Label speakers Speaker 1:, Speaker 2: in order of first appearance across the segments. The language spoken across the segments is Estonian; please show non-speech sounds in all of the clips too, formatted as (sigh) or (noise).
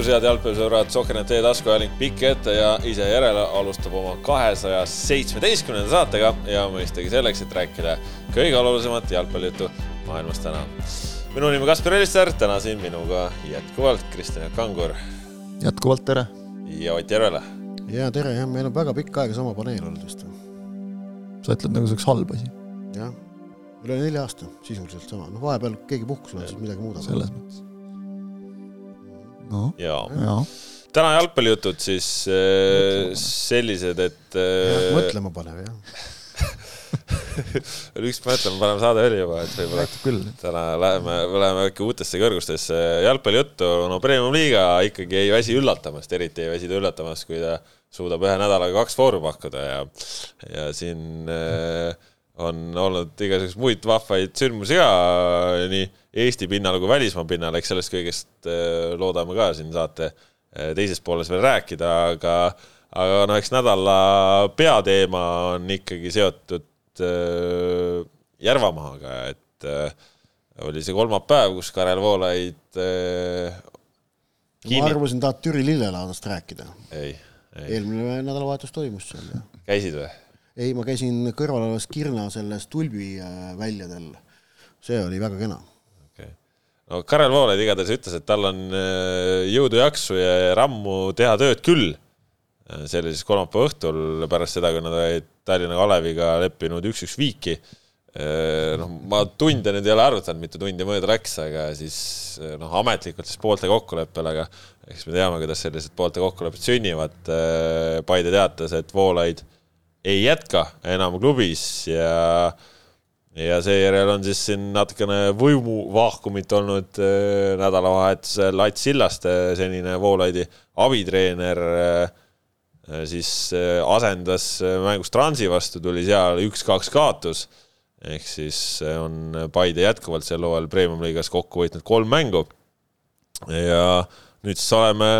Speaker 1: tervitus, head jalgpallisõbrad, Sohkernet teie taskuajaling pikk ette ja ise järele alustab oma kahesaja seitsmeteistkümnenda saatega ja mõistagi selleks, et rääkida kõige olulisemat jalgpallijuttu maailmas täna. minu nimi Kaspar Elisser, täna siin minuga jätkuvalt Kristjan Kangur.
Speaker 2: jätkuvalt tere.
Speaker 1: ja Ott Järvela.
Speaker 3: ja tere jah, meil on väga pikka aega sama paneel olnud vist.
Speaker 2: sa ütled nagu see oleks halb asi?
Speaker 3: jah, üle nelja aasta sisuliselt sama, noh vahepeal keegi puhkus, siis midagi muudab.
Speaker 2: selles mõttes no..
Speaker 1: jaa.
Speaker 2: Ja.
Speaker 1: täna jalgpallijutud siis äh, sellised, et
Speaker 3: äh.... mõtlema panev jah. (laughs)
Speaker 1: Üks mõtlema panev saade oli juba, et võib-olla täna läheme, läheme äkki uutesse kõrgustesse. jalgpallijuttu, no Premium liiga ikkagi ei väsi üllatamast, eriti ei väsi ta üllatamast, kui ta suudab ühe nädalaga kaks vooru pakkuda ja, ja siin äh, on olnud igasuguseid muid vahvaid sündmusi ka nii Eesti pinnal kui välismaa pinnal, eks sellest kõigest äh, loodame ka siin saate äh, teises pooles veel rääkida, aga aga noh, eks nädala peateema on ikkagi seotud äh, Järvamaaga, et oli see kolmapäev, kus Karel Voolaid
Speaker 3: ma arvasin, tahad Türi lillelaadast rääkida.
Speaker 1: ei, ei.
Speaker 3: eelmine nädalavahetus toimus seal.
Speaker 1: käisid või?
Speaker 3: Ei, ma käisin kõrval olevas Kirna selles Tulbi väljadel. see oli väga kena
Speaker 1: no Karel Voolaid igatahes ütles, et tal on äh, jõudu, jaksu ja rammu teha tööd küll. Äh, see oli siis kolmapäeva õhtul pärast seda, kui nad olid Tallinna Kaleviga leppinud üks-üks viiki. Äh, noh, ma tunde nüüd ei ole arvutanud, mitu tundi mööda läks, aga siis noh, ametlikult siis poolte kokkuleppel, aga eks me teame, kuidas sellised poolte kokkulepped sünnivad. Paide teatas, et Voolaid ei jätka enam klubis ja ja seejärel on siis siin natukene võimuvaakumit olnud äh, nädalavahetusel Ats Sillaste, senine Voolaidi abitreener äh, siis asendas mängus Transi vastu, tuli seal üks-kaks kaotus. ehk siis on Paide jätkuvalt sel hooajal Premium-liigas kokku võitnud kolm mängu. ja nüüd siis oleme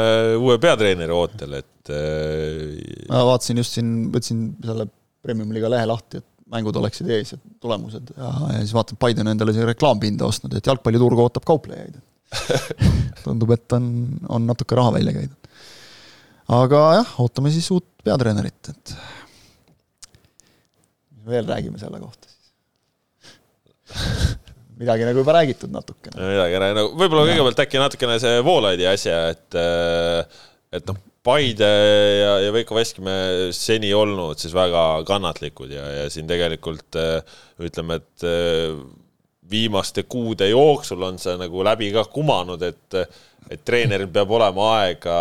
Speaker 1: uue peatreeneri ootel, et.
Speaker 2: Ma vaatasin just siin, võtsin selle Premium-liiga lehe lahti, et mängud oleksid ees ja tulemused ja, ja siis vaatan, Biden on endale siia reklaampinda ostnud, et jalgpalliturg ootab kauplejaid (laughs) tundub, et on, on natuke raha välja käidud. aga jah, ootame siis uut peatreenerit, et mis me veel räägime selle kohta siis (laughs) midagi nagu juba räägitud natukene.
Speaker 1: midagi, no võib-olla kõigepealt äkki natukene see Voolaidi asja, et et noh, Paide ja, ja Veiko Veskimäe seni olnud siis väga kannatlikud ja, ja siin tegelikult äh, ütleme, et äh, viimaste kuude jooksul on see nagu läbi ka kumanud, et et treeneril peab olema aega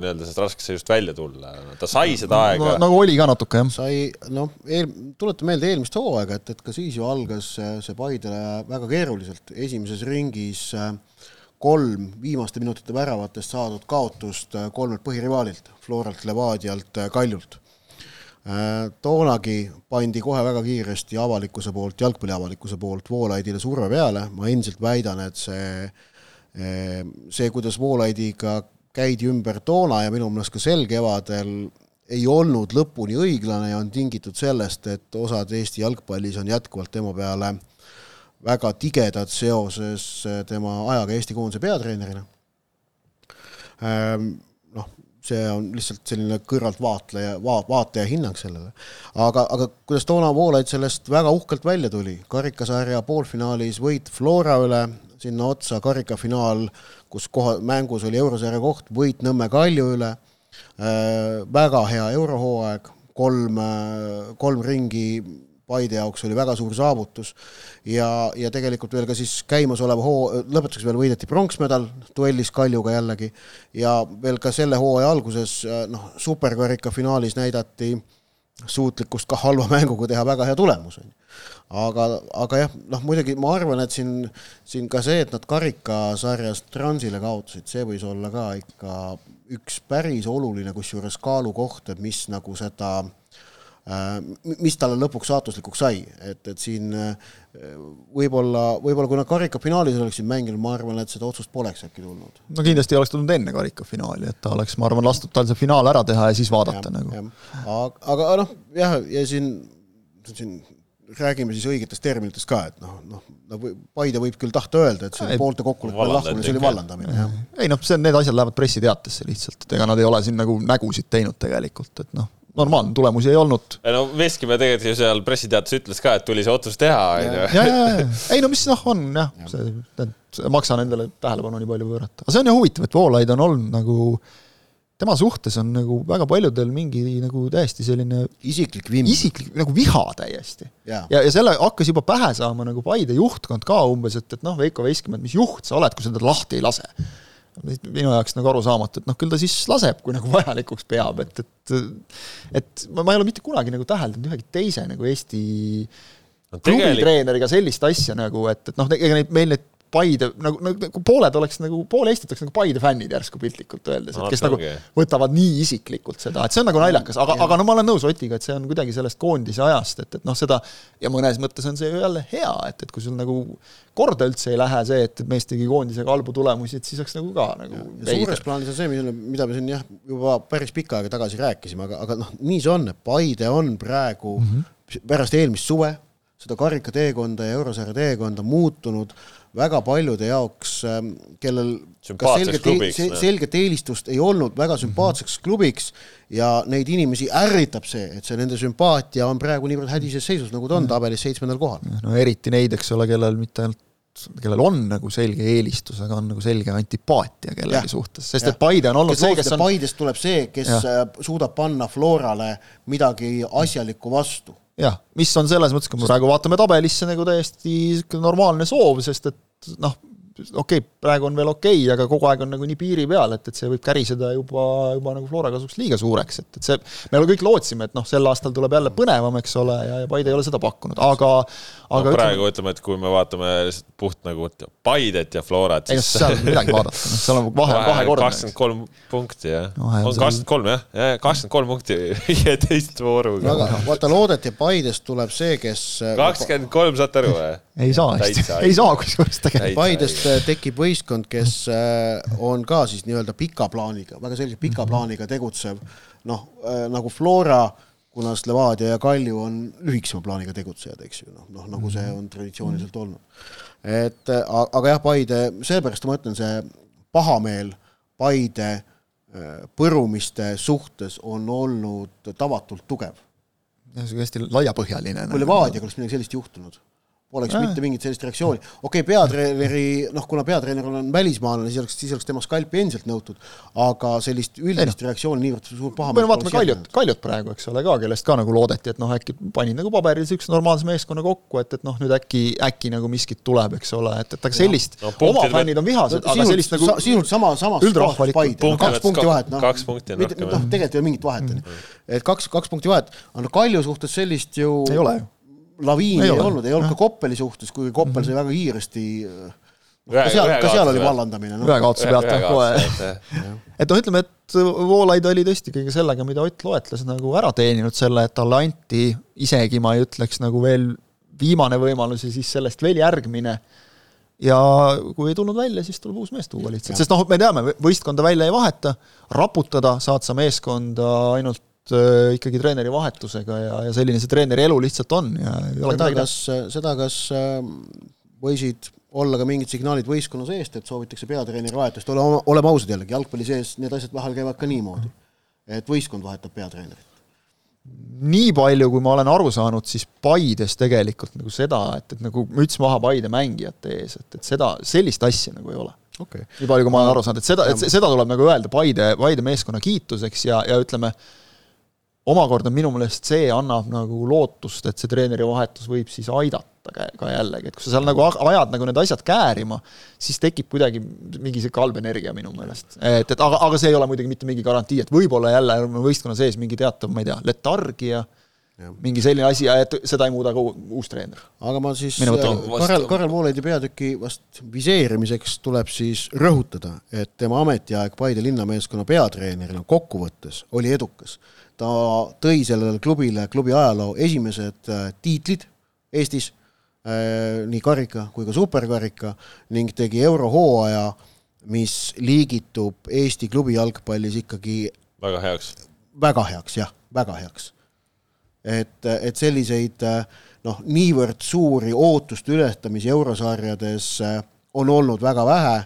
Speaker 1: nii-öelda sellest raskest seisust välja tulla. ta sai seda aega
Speaker 2: no,. nagu oli ka natuke, jah.
Speaker 3: sai, noh, eel-, tuleta meelde eelmist hooaega, et, et ka siis ju algas see Paidele väga keeruliselt, esimeses ringis äh, kolm viimaste minutite väravatest saadud kaotust äh, kolmelt põhirivaalilt, Floralt, Levadialt, äh, Kaljult. Äh, toonagi pandi kohe väga kiiresti avalikkuse poolt, jalgpalliavalikkuse poolt Voolaidile surve peale, ma endiselt väidan, et see, see, kuidas Voolaidiga käidi ümber toona ja minu meelest ka sel kevadel, ei olnud lõpuni õiglane ja on tingitud sellest, et osad Eesti jalgpallis on jätkuvalt tema peale äh, väga tigedad seoses äh, tema ajaga Eesti koondise peatreenerina. Ähm, noh, see on lihtsalt selline kõrvaltvaatleja, va-, vaataja hinnang sellele. aga, aga kuidas toona Voolaid sellest väga uhkelt välja tuli, karikasarja poolfinaalis võit Flora üle, sinna otsa karikafinaal, kus koha, mängus oli eurosarja koht, võit Nõmme Kalju üle äh,, väga hea eurohooaeg, kolm, kolm ringi Paide jaoks oli väga suur saavutus ja, ja tegelikult veel ka siis käimasoleva hoo, lõpetuseks veel võideti pronksmedal duellis Kaljuga jällegi ja veel ka selle hooaja alguses noh, superkarika finaalis näidati suutlikkust ka halva mänguga teha väga hea tulemus, on ju. aga, aga jah, noh muidugi ma arvan, et siin, siin ka see, et nad karikasarjast Transile kaotasid, see võis olla ka ikka üks päris oluline kusjuures kaalukoht, et mis nagu seda Äh, mis talle lõpuks saatuslikuks sai, et, et siin äh, võib-olla, võib-olla kui nad karikafinaalis oleksid mänginud, ma arvan, et seda otsust poleks äkki tulnud.
Speaker 2: no kindlasti oleks tulnud enne karikafinaali, et ta oleks, ma arvan, lastud tal see finaal ära teha ja siis vaadata ja, nagu.
Speaker 3: aga, aga noh, jah, ja siin, siin räägime siis õigetest terminitest ka, et noh, noh, no Paide võib küll tahta öelda, et see oli poolte kokkuleppe lahkumine, see oli vallandamine, jah.
Speaker 2: ei noh, see, need asjad lähevad pressiteatesse lihtsalt, et ega nad ei ole siin nagu nägusid teinud tegelikult, et noh, normaalne, tulemusi ei olnud.
Speaker 1: no Veskimäe tegelikult ju seal pressiteates ütles ka, et tuli see otsus teha, on
Speaker 2: ju. ja, ja, ja, ei no mis noh, on jah ja., see, ei maksa nendele tähelepanu nii palju pöörata, aga see on ju huvitav, et Voolaid on olnud nagu tema suhtes on nagu väga paljudel mingi nagu täiesti selline
Speaker 3: isiklik vimm.
Speaker 2: isiklik nagu viha täiesti. ja, ja, ja selle hakkas juba pähe saama nagu Paide juhtkond ka umbes, et, et noh, Veiko Veskimäe, et mis juht sa oled, kui sa teda lahti ei lase. Minu jaoks nagu arusaamatu, et noh, küll ta siis laseb, kui nagu (laughs) vajalikuks peab, et, et et ma, ma ei ole mitte kunagi nagu täheldanud ühegi teise nagu Eesti no, klubitreeneriga sellist asja nagu, et, et noh, ega neid, meil neid Paide, nagu, nagu pooled oleks nagu, pool Eestit oleks nagu Paide fännid järsku piltlikult öeldes, et kes no, nagu okay. võtavad nii isiklikult seda, et see on nagu naljakas, aga, aga no ma olen nõus Otiga, et see on kuidagi sellest koondise ajast, et, et noh, seda ja mõnes mõttes on see ju jälle hea, et, et kui sul nagu korda üldse ei lähe see, et mees tegi koondisega halbu tulemusi, et siis oleks nagu ka nagu
Speaker 3: ja, ja suures plaanis on see, mida, mida me siin jah, juba päris pikka aega tagasi rääkisime, aga, aga noh, nii see on, et Paide on praegu mm -hmm. pärast eelmist suve seda karikateekonda ja eurosarja teekonda muutunud väga paljude jaoks, ähm, kellel kas selget, klubiks, selget eelistust ei olnud väga sümpaatseks mm -hmm. klubiks ja neid inimesi ärritab see, et see nende sümpaatia on praegu niivõrd hädises seisus, nagu ta on tabelis seitsmendal kohal.
Speaker 2: no eriti neid, eks ole, kellel mitte ainult kellel on nagu selge eelistus, aga on nagu selge antipaatia kellegi ja, suhtes, sest ja. et Paide on olnud
Speaker 3: kes see, kes on Paidest tuleb see, kes ja. Äh, suudab panna Florale midagi asjalikku vastu
Speaker 2: jah, mis on selles mõttes, kui me praegu vaatame tabelisse nagu täiesti normaalne soov, sest et noh, okei okay,, praegu on veel okei okay,, aga kogu aeg on nagu nii piiri peal, et, et see võib käriseda juba, juba nagu Flora kasuks liiga suureks, et, et see, me kõik lootsime, et noh, sel aastal tuleb jälle põnevam, eks ole, ja, ja Paide ei ole seda pakkunud, aga aga
Speaker 1: no, praegu ütleme, ütleme, et kui me vaatame puht nagu Paidet ja Florat,
Speaker 2: siis ei no seal (laughs) midagi vaadata, noh, seal on vahe, kahekordne.
Speaker 1: kakskümmend kolm punkti, jah. on kakskümmend kolm, jah, kakskümmend kolm punkti (laughs) viieteist vooruga.
Speaker 3: aga vaata, loodeti, Paidest tuleb see, kes
Speaker 1: kakskümmend kolm, saate aru või?
Speaker 2: ei saa hästi, ei saa kusjuures
Speaker 3: tegelikult. Paidest tekib võistkond, kes äh, on ka siis nii-öelda pika plaaniga, väga selgelt pika mhm. plaaniga tegutsev, noh, äh, nagu Flora, kuna Levadia ja Kalju on lühikesema plaaniga tegutsejad, eks ju, noh, noh nagu see mhm. on traditsiooniliselt olnud. et aga jah, Paide, seepärast ma ütlen, see pahameel Paide põrumiste suhtes on olnud tavatult tugev.
Speaker 2: hästi laiapõhjaline.
Speaker 3: kui Levadiaga oleks midagi sellist juhtunud poleks äh. mitte mingit sellist reaktsiooni. okei okay,, peatreeneri, noh, kuna peatreener on välismaalane, siis oleks, siis oleks tema skalpi endiselt nõutud, aga sellist üldist no. reaktsiooni niivõrd suur pahameel
Speaker 2: me vaatame Kaljut, Kaljut praegu, eks ole, ka, kellest ka nagu loodeti, et noh, äkki panid nagu paberil niisuguse normaalse meeskonna kokku, et, et noh, nüüd äkki, äkki nagu miskit tuleb, eks ole, et, et aga sellist no, oma fännid on vihased no,, aga sellist nagu
Speaker 3: sinult sama, samas
Speaker 2: üldrahvalikku
Speaker 3: kaks punkti vahet, noh.
Speaker 1: kaks punkti on rohkem.
Speaker 3: noh, tegelikult ei ole mingit vahet, on ju. et kaks, kaks punkti vahet, aga Kalju suhtes sellist ju
Speaker 2: ei ole ju
Speaker 3: laviini ei, ei olnud, ei olnud ka Koppeli suhtes, kuigi Koppel sai väga kiiresti ka seal, ka seal oli vallandamine
Speaker 2: no.. ühe kaotuse pealt on kohe. et noh, ütleme, et Voolaid oli tõesti kõige sellega, mida Ott loetles, nagu ära teeninud selle, et talle anti isegi ma ei ütleks nagu veel viimane võimalus ja siis sellest veel järgmine. ja kui ei tulnud välja, siis tuleb uus mees tuua lihtsalt, sest noh, me teame, võistkonda välja ei vaheta, raputada saad sa meeskonda ainult äh, ikkagi treeneri vahetusega ja, ja selline see treeneri elu lihtsalt on ja
Speaker 3: seda, kas, seda, kas äh, võisid olla ka mingid signaalid võistkonna seest, et soovitakse peatreeneri vahetust, ole, oleme ausad jällegi, jalgpalli sees need asjad vahel käivad ka niimoodi, et võistkond vahetab peatreenerit.
Speaker 2: Nii palju, kui ma olen aru saanud, siis Paides tegelikult nagu seda, et, et nagu müts maha Paide mängijate ees, et, et seda, sellist asja nagu ei ole.
Speaker 3: Okay..
Speaker 2: nii palju, kui ma olen aru saanud, et seda, et seda tuleb nagu öelda Paide, Paide meeskonna kiituseks ja, ja ütleme, omakorda minu meelest see annab nagu lootust, et see treenerivahetus võib siis aidata ka jällegi, et kui sa seal nagu ajad nagu need asjad käärima, siis tekib kuidagi mingi sihuke halb energia minu meelest. et, et aga, aga see ei ole muidugi mitte mingi garantii, et võib-olla jälle võistkonna sees mingi teatav, ma ei tea, letargia, mingi selline asi, et seda ei muuda ka uus treener.
Speaker 3: aga ma siis Karel, Karel Voolaidi peatüki vast viseerimiseks tuleb siis rõhutada, et tema ametiaeg Paide linnameeskonna peatreenerina kokkuvõttes oli edukas ta tõi sellele klubile, klubi ajaloo esimesed äh, tiitlid Eestis, äh, nii karika kui ka superkarika ning tegi eurohooaja, mis liigitub Eesti klubi jalgpallis ikkagi
Speaker 1: väga heaks.
Speaker 3: väga heaks, jah, väga heaks. et, et selliseid noh, niivõrd suuri ootuste ületamisi eurosarjades on olnud väga vähe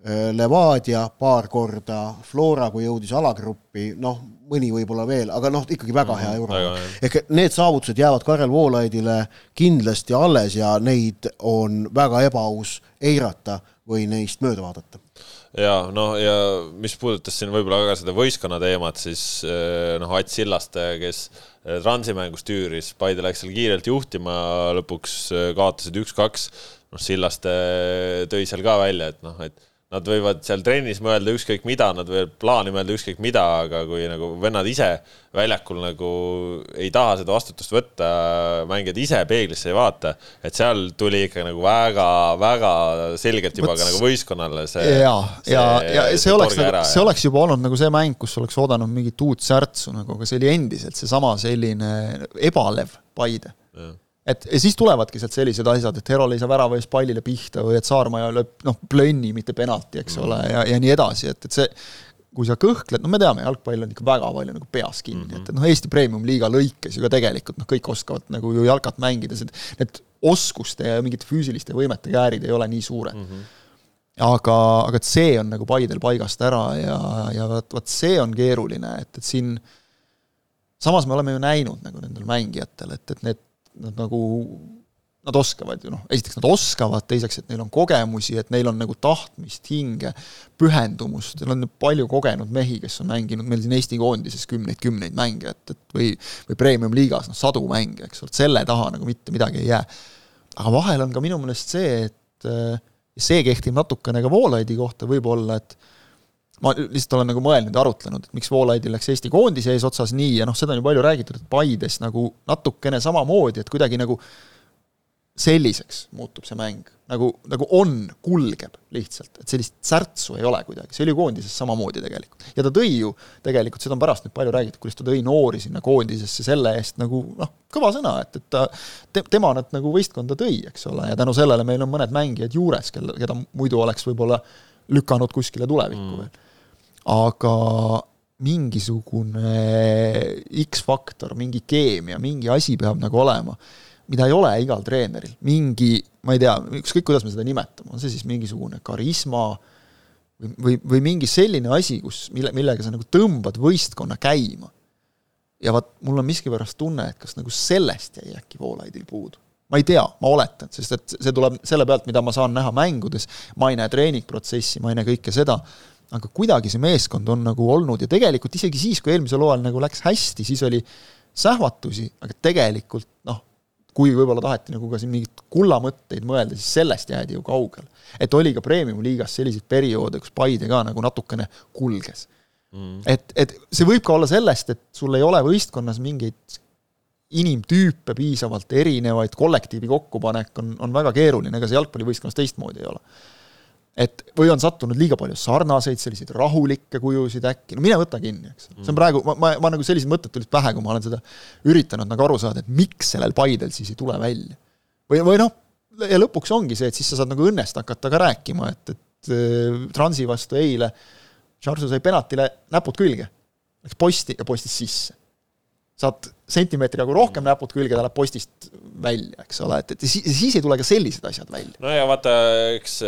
Speaker 3: Äh, Levadia paar korda, Flora, kui jõudis alagruppi, noh, mõni võib-olla veel, aga noh, ikkagi väga hea euro. ehk need saavutused jäävad Karel Voolaidile kindlasti alles ja neid on väga ebaaus eirata või neist mööda vaadata.
Speaker 1: ja noh, ja mis puudutas siin võib-olla ka seda võistkonna teemat, siis äh, noh, Ats Sillaste, kes äh, Transi mängust tüüris, Paide läks seal kiirelt juhtima, lõpuks kaotasid üks-kaks, noh, Sillaste tõi seal ka välja, et noh, et nad võivad seal trennis mõelda ükskõik mida, nad võivad plaani mõelda ükskõik mida, aga kui nagu vennad ise väljakul nagu ei taha seda vastutust võtta, mängijad ise peeglisse ei vaata, et seal tuli ikka nagu väga-väga selgelt juba Võts... ka nagu võistkonnale see.
Speaker 2: ja, ja, ja see, see oleks nagu, see oleks juba olnud nagu see mäng, kus oleks oodanud mingit uut särtsu nagu, aga see oli endiselt seesama selline ebalev Paide et ja siis tulevadki sealt sellised asjad, et Herol ei saa värava eest pallile pihta või et Saarmaja lööb noh, plönni, mitte penalti, eks ole, ja, ja nii edasi, et, et see kui sa kõhkled, no me teame, jalgpall on ikka väga palju nagu peas kinni mm, -hmm. et, et noh, Eesti Premium-liiga lõikes ju ka tegelikult noh, kõik oskavad nagu ju jalkat mängida, need oskuste ja mingite füüsiliste võimete käärid ei ole nii suured mm. -hmm aga, aga et see on nagu Paidel paigast ära ja, ja vot, vot see on keeruline, et, et siin samas me oleme ju näinud nagu nendel mängijatel, et, et need nad nagu, nad oskavad ju noh, esiteks nad oskavad, teiseks, et neil on kogemusi, et neil on nagu tahtmist, hinge, pühendumust, neil on palju kogenud mehi, kes on mänginud meil siin Eesti koondises kümneid-kümneid mänge, et, et või, või premium-liigas noh, sadu mänge, eks ole, selle taha nagu mitte midagi ei jää. aga vahel on ka minu meelest see, et see kehtib natukene ka Voolaidi kohta võib-olla, et ma lihtsalt olen nagu mõelnud ja arutlenud, et miks Voolaidil läks Eesti koondise eesotsas nii ja noh, seda on ju palju räägitud, et Paides nagu natukene samamoodi, et kuidagi nagu selliseks muutub see mäng, nagu, nagu on, kulgeb lihtsalt, et sellist särtsu ei ole kuidagi, see oli koondises samamoodi tegelikult. ja ta tõi ju tegelikult, seda on pärast nüüd palju räägitud, kuidas ta tõi noori sinna koondisesse selle eest nagu noh, kõva sõna, et, et ta te,, tema nad nagu võistkonda tõi, eks ole, ja tänu sellele meil on mõned mängijad juures, kel, keda muidu oleks võib-olla lükanud kuskile tulevikku mm. veel aga mingisugune X-faktor, mingi keemia, mingi asi peab nagu olema, mida ei ole igal treeneril, mingi, ma ei tea, ükskõik, kuidas me seda nimetame, on see siis mingisugune karisma või, või, või mingi selline asi, kus, mille, millega sa nagu tõmbad võistkonna käima. ja vaat mul on miskipärast tunne, et kas nagu sellest jäi äkki Voolaidil puudu. Ma ei tea, ma oletan, sest et see tuleb selle pealt, mida ma saan näha mängudes, ma ei näe treeningprotsessi, ma ei näe kõike seda, aga kuidagi see meeskond on nagu olnud ja tegelikult isegi siis, kui eelmisel hooajal nagu läks hästi, siis oli sähvatusi, aga tegelikult noh, kui võib-olla taheti nagu ka siin mingeid kullamõtteid mõelda, siis sellest jäädi ju kaugele. et oli ka premium-liigas selliseid perioode, kus Paide ka nagu natukene kulges. Mm.. et, et see võib ka olla sellest, et sul ei ole võistkonnas mingeid inimtüüpe piisavalt erinevaid, kollektiivi kokkupanek on, on väga keeruline, ega see jalgpallivõistkonnas teistmoodi ei ole et või on sattunud liiga palju sarnaseid, selliseid rahulikke kujusid äkki, no mine võta kinni, eks. see on praegu, ma, ma, ma nagu sellised mõtted tulid pähe, kui ma olen seda üritanud nagu aru saada, et miks sellel Paidel siis ei tule välja. või, või noh, ja lõpuks ongi see, et siis sa saad nagu õnnest hakata ka rääkima, et, et äh, Transi vastu eile Charsu sai penaltile näpud külge, läks posti ja postis sisse saad sentimeetri jagu rohkem näpud külge, ta läheb postist välja, eks ole, et, et siis, siis ei tule ka sellised asjad välja.
Speaker 1: no ja vaata, eks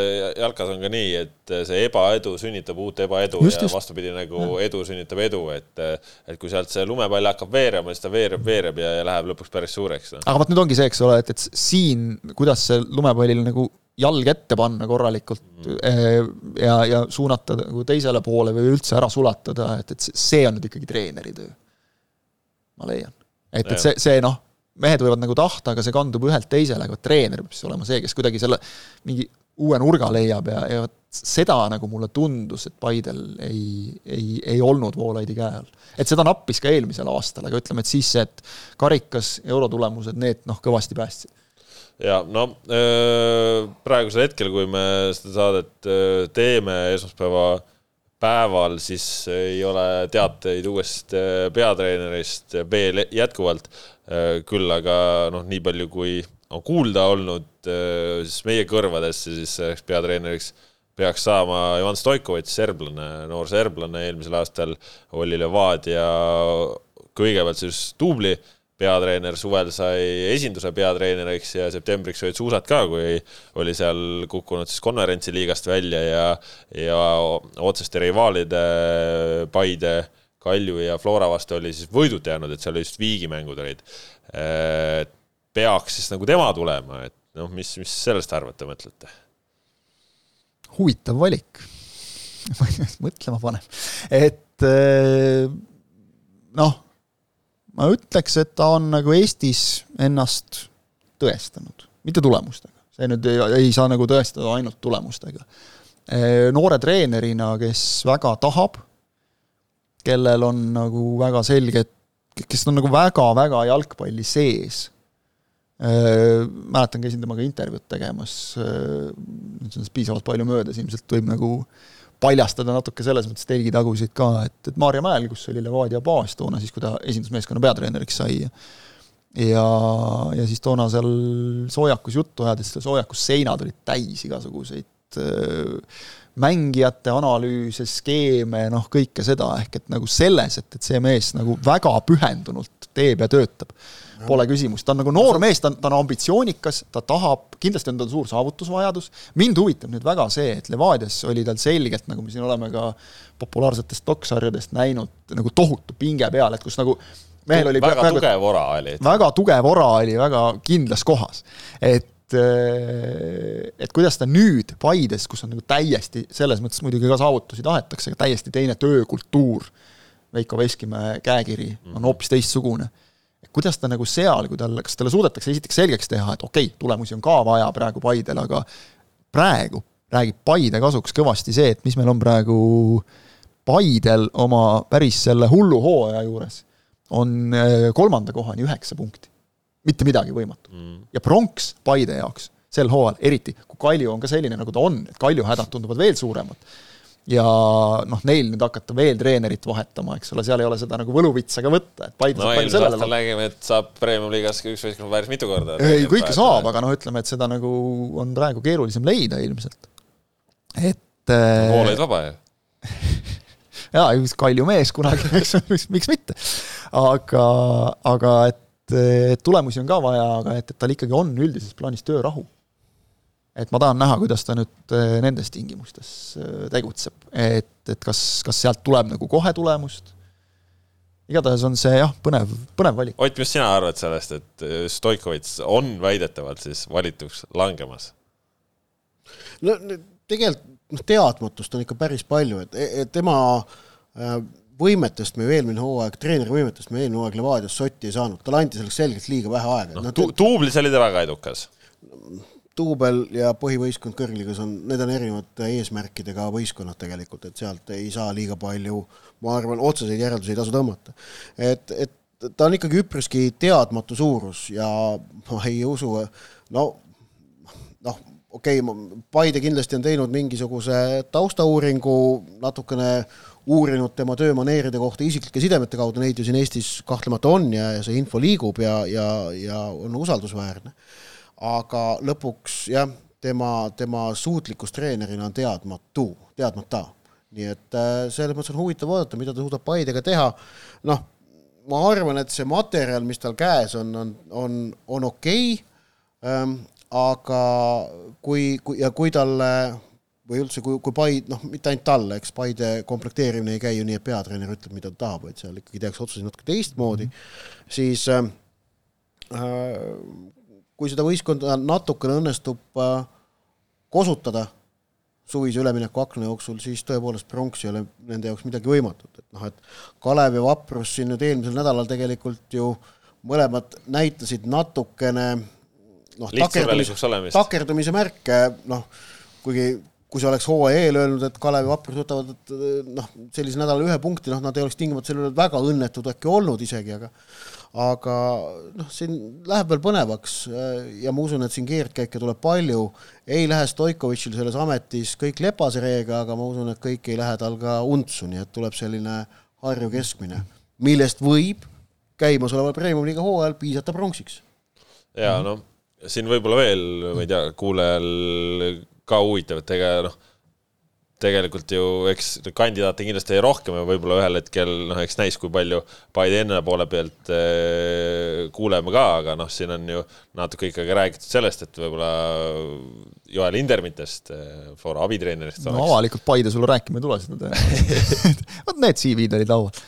Speaker 1: jalkas on ka nii, et see ebaedu sünnitab uut ebaedu just, ja just. vastupidi, nagu ja. edu sünnitab edu, et et kui sealt see lumepall hakkab veerema, siis ta veereb, veereb ja, ja läheb lõpuks päris suureks no..
Speaker 2: aga vot nüüd ongi see, eks ole, et, et siin, kuidas see lumepallil nagu jalg ette panna korralikult mm. ja, ja suunata nagu teisele poole või üldse ära sulatada, et, et see on nüüd ikkagi treeneri töö ma leian. Et, et see, see noh, mehed võivad nagu tahta, aga see kandub ühelt teisele, aga treener peab siis olema see, kes kuidagi selle mingi uue nurga leiab ja, ja vot seda nagu mulle tundus, et Paidel ei, ei, ei olnud Voolaidi käe all. et seda nappis ka eelmisel aastal, aga ütleme, et siis see, et karikas, eurotulemused, need noh, kõvasti päästsid
Speaker 1: ja no praegusel hetkel, kui me seda saadet teeme esmaspäeva päeval siis ei ole teateid uuest äh, peatreenerist veel jätkuvalt. Äh, küll aga noh, nii palju kui on kuulda olnud, äh, siis meie kõrvadesse siis peatreeneriks peaks saama Ivan Stoikovitš, serblane, noor serblane, eelmisel aastal oli Levadia kõigepealt siis duubli peatreener suvel sai esinduse peatreeneriks ja septembriks olid suusad ka, kui oli seal kukkunud siis konverentsiliigast välja ja, ja otseste rivaalide Paide, Kalju ja Flora vastu oli siis võidud jäänud, et seal just viigimängud olid. peaks siis nagu tema tulema, et noh, mis, mis sellest arvate, mõtlete?
Speaker 2: huvitav valik (laughs) mõtlema panev, et noh ma ütleks, et ta on nagu Eestis ennast tõestanud, mitte tulemustega. see nüüd ei, ei saa nagu tõestada ainult tulemustega. noore treenerina, kes väga tahab, kellel on nagu väga selge, kes on nagu väga-väga jalgpalli sees. mäletan, käisin temaga intervjuud tegemas, nüüd on piisavalt palju möödas, ilmselt võib nagu äh, paljastada natuke selles mõttes telgitagusid ka, et, et Maarja Mäel, kus oli Levadia baas toona siis, kui ta esindusmeeskonna peatreeneriks sai ja, ja siis toona seal soojakus juttu ajades, soojakus seinad olid täis igasuguseid äh, mängijate analüüse, skeeme, noh, kõike seda, ehk et nagu selles, et, et see mees nagu väga pühendunult teeb ja töötab pole küsimust, ta on nagu noor mees, ta on, ta on ambitsioonikas, ta tahab, kindlasti on tal suur saavutusvajadus, mind huvitab nüüd väga see, et Levadias oli tal selgelt, nagu me siin oleme ka populaarsetest doksarjadest näinud, nagu tohutu pinge peal, et kus nagu
Speaker 1: mehel oli väga praegu, tugev ora oli.
Speaker 2: väga tugev ora oli väga kindlas kohas. et et kuidas ta nüüd Paides, kus on nagu täiesti, selles mõttes muidugi ka saavutusi tahetakse, aga täiesti teine töökultuur, Veiko Veskimäe käekiri on mhm. hoopis teistsugune kuidas ta nagu seal, kui tal, kas talle suudetakse esiteks selgeks teha, et okei okay,, tulemusi on ka vaja praegu Paidel, aga praegu räägib Paide kasuks kõvasti see, et mis meil on praegu Paidel oma päris selle hullu hooaja juures, on äh, kolmanda kohani üheksa punkti. mitte midagi võimatu. Mm.. ja pronks Paide jaoks sel hooajal, eriti kui Kalju on ka selline, nagu ta on, et Kalju hädad tunduvad veel suuremad ja noh, neil nüüd hakata veel treenerit vahetama, eks ole, seal ei ole seda nagu võluvitsa ka võtta, et Paide
Speaker 1: no eelmisel aastal nägime, et saab Premium-liigas üks võistkond päris mitu korda.
Speaker 2: ei, kõike saab, aga noh, ütleme, et seda nagu on praegu keerulisem leida ilmselt. et
Speaker 1: pool olid vaba ju (laughs)
Speaker 2: jaa, üks Kalju mees kunagi, (laughs) eks, miks, miks mitte. aga, aga et, et tulemusi on ka vaja, aga et, et tal ikkagi on üldises plaanis töörahu et ma tahan näha, kuidas ta nüüd äh, nendes tingimustes äh, tegutseb, et, et kas, kas sealt tuleb nagu kohe tulemust, igatahes on see jah, põnev, põnev valik.
Speaker 1: Ott, mis sina arvad sellest, et äh, Stoikovitš on väidetavalt siis valituks langemas?
Speaker 3: no tegelikult noh, teadmatust on ikka päris palju, et, et tema võimetest me ju eelmine hooaeg, treeneri võimetest me eelmine hooaeg Levadias sotti ei saanud, talle anti selleks selgelt liiga vähe aega.
Speaker 1: noh tu, tuublis oli ta väga edukas
Speaker 3: duubel ja põhivõistkond kõrgligas on, need on erinevate eesmärkidega võistkonnad tegelikult, et sealt ei saa liiga palju, ma arvan, otseseid järeldusi ei tasu tõmmata. et, et ta on ikkagi üpriski teadmatu suurus ja ma ei usu, no noh, okei okay,, Paide kindlasti on teinud mingisuguse taustauuringu, natukene uurinud tema töömaneeride kohta isiklike sidemete kaudu, neid ju siin Eestis kahtlemata on ja, ja see info liigub ja, ja, ja on usaldusväärne aga lõpuks jah, tema, tema suutlikkus treenerina on teadmatu, teadmata. nii et äh, selles mõttes on huvitav vaadata, mida ta suudab Paidega teha, noh, ma arvan, et see materjal, mis tal käes on, on, on, on okei okay, ähm,, aga kui, kui ja kui talle või üldse, kui, kui Paide, noh, mitte ainult talle, eks Paide komplekteerimine ei käi ju nii, et peatreener ütleb, mida ta tahab, vaid seal ikkagi tehakse otsuseid natuke teistmoodi mm, -hmm. siis äh, äh kui seda võistkonda natukene õnnestub äh, kosutada suvise ülemineku akna jooksul, siis tõepoolest pronks ei ole nende jaoks midagi võimatut, et noh, et Kalev ja Vaprus siin nüüd eelmisel nädalal tegelikult ju mõlemad näitasid natukene noh, takerdumise, takerdumise märke, noh, kuigi kui see oleks hooaja eel öelnud, et Kalev ja Vaprus võtavad, et noh, sellisel nädalal ühe punkti, noh, nad ei oleks tingimata selle üle väga õnnetud äkki olnud isegi, aga aga noh, siin läheb veel põnevaks äh, ja ma usun, et siin keerdkäike tuleb palju, ei lähe Stoikovitšil selles ametis kõik lepase reega, aga ma usun, et kõik ei lähe tal ka untsu, nii et tuleb selline Harju keskmine, millest võib käimasoleval Premium-liiga hooajal piisata pronksiks.
Speaker 1: ja noh, siin võib-olla veel, ma ei tea, kuulajal ka huvitav, et ega noh, tegelikult ju eks kandidaate kindlasti rohkem ja võib-olla ühel hetkel noh, eks näis, kui palju Paide enne poole pealt eh, kuuleme ka, aga noh, siin on ju natuke ikkagi räägitud sellest, et võib-olla Joel Indermitest eh,, Flora abitreenerist
Speaker 2: no avalikult Paide sulle rääkima ei tule seda tõenäoliselt (laughs) vot need CV-d olid laual.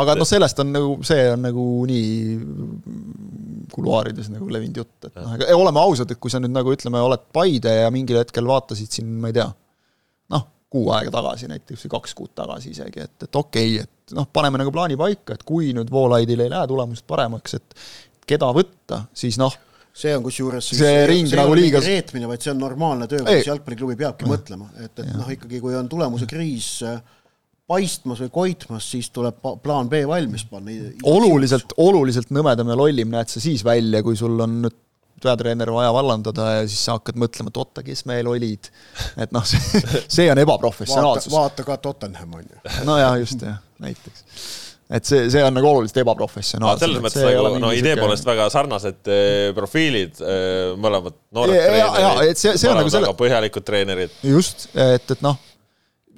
Speaker 2: aga noh, sellest on nagu, see on nagu nii kuluaarides nagu levinud jutt, et noh, aga oleme ausad, et kui sa nüüd nagu ütleme, oled Paide ja mingil hetkel vaatasid siin, ma ei tea kuu aega tagasi näiteks või kaks kuud tagasi isegi, et, et okei okay,, et noh, paneme nagu plaani paika, et kui nüüd Voolaidil ei lähe tulemused paremaks, et keda võtta, siis noh,
Speaker 3: see on kusjuures
Speaker 2: see, ring see nagu liiga
Speaker 3: reetmine, vaid see on normaalne töö, kuidas jalgpalliklubi peabki ja. mõtlema, et, et noh, ikkagi kui on tulemuse kriis äh, paistmas või koitmas, siis tuleb plaan B valmis panna.
Speaker 2: oluliselt, oluliselt nõmedam ja lollim näed sa siis välja, kui sul on nüüd peatreener vaja vallandada ja siis sa hakkad mõtlema, et oota, kes meil olid. et noh, see, see on ebaprofessionaalsus.
Speaker 3: vaata ka Tottenham on ju.
Speaker 2: nojah, just jah, näiteks et see, see on nagu oluliselt ebaprofessionaalne.
Speaker 1: selles mõttes nagu no idee poolest väga sarnased eh, profiilid eh,, mõlemad noored treenerid, mõlemad väga põhjalikud treenerid.
Speaker 2: just, et, et noh,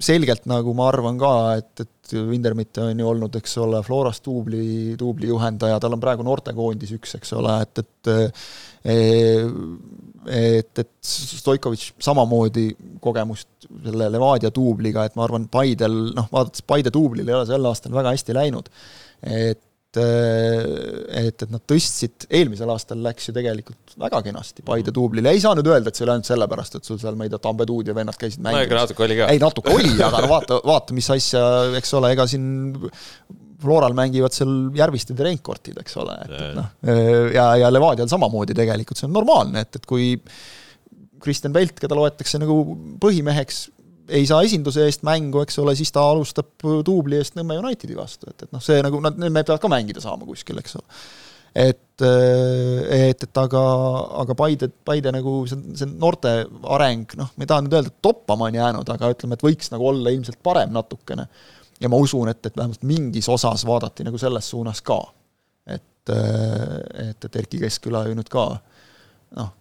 Speaker 2: selgelt nagu ma arvan ka, et, et Vindermitt on ju olnud, eks ole, Floras duubli, duubli juhendaja, tal on praegu noortekoondis üks, eks ole, et, et et, et Stoikovitš samamoodi kogemust selle Levadia duubliga, et ma arvan, Paidel, noh, vaadates Paide duublil ei ole sel aastal väga hästi läinud, et et, et nad tõstsid, eelmisel aastal läks ju tegelikult väga kenasti Paide duublile, ei saa nüüd öelda, et see oli ainult sellepärast, et sul seal, ma ei tea, Tambetuud ja vennad käisid
Speaker 1: mängimas. no ega natuke oli ka.
Speaker 2: ei, natuke oli, aga no vaata, vaata, mis asja, eks ole, ega siin Floral mängivad seal Järvisted ja Reinkortid, eks ole, et, et noh, ja, ja Levadial samamoodi tegelikult, see on normaalne, et, et kui Kristjan Pelt, keda loetakse nagu põhimeheks, ei saa esinduse eest mängu, eks ole, siis ta alustab duubli eest Nõmme Unitedi vastu, et, et noh, see nagu nad, need peavad ka mängida saama kuskil, eks ole. et, et, et aga, aga Paide, Paide nagu see, see noorte areng, noh, ma ei taha nüüd öelda, et toppama on jäänud, aga ütleme, et võiks nagu olla ilmselt parem natukene ja ma usun, et, et vähemalt mingis osas vaadati nagu selles suunas ka. et, et, et Erkki Keskküla ju nüüd ka noh,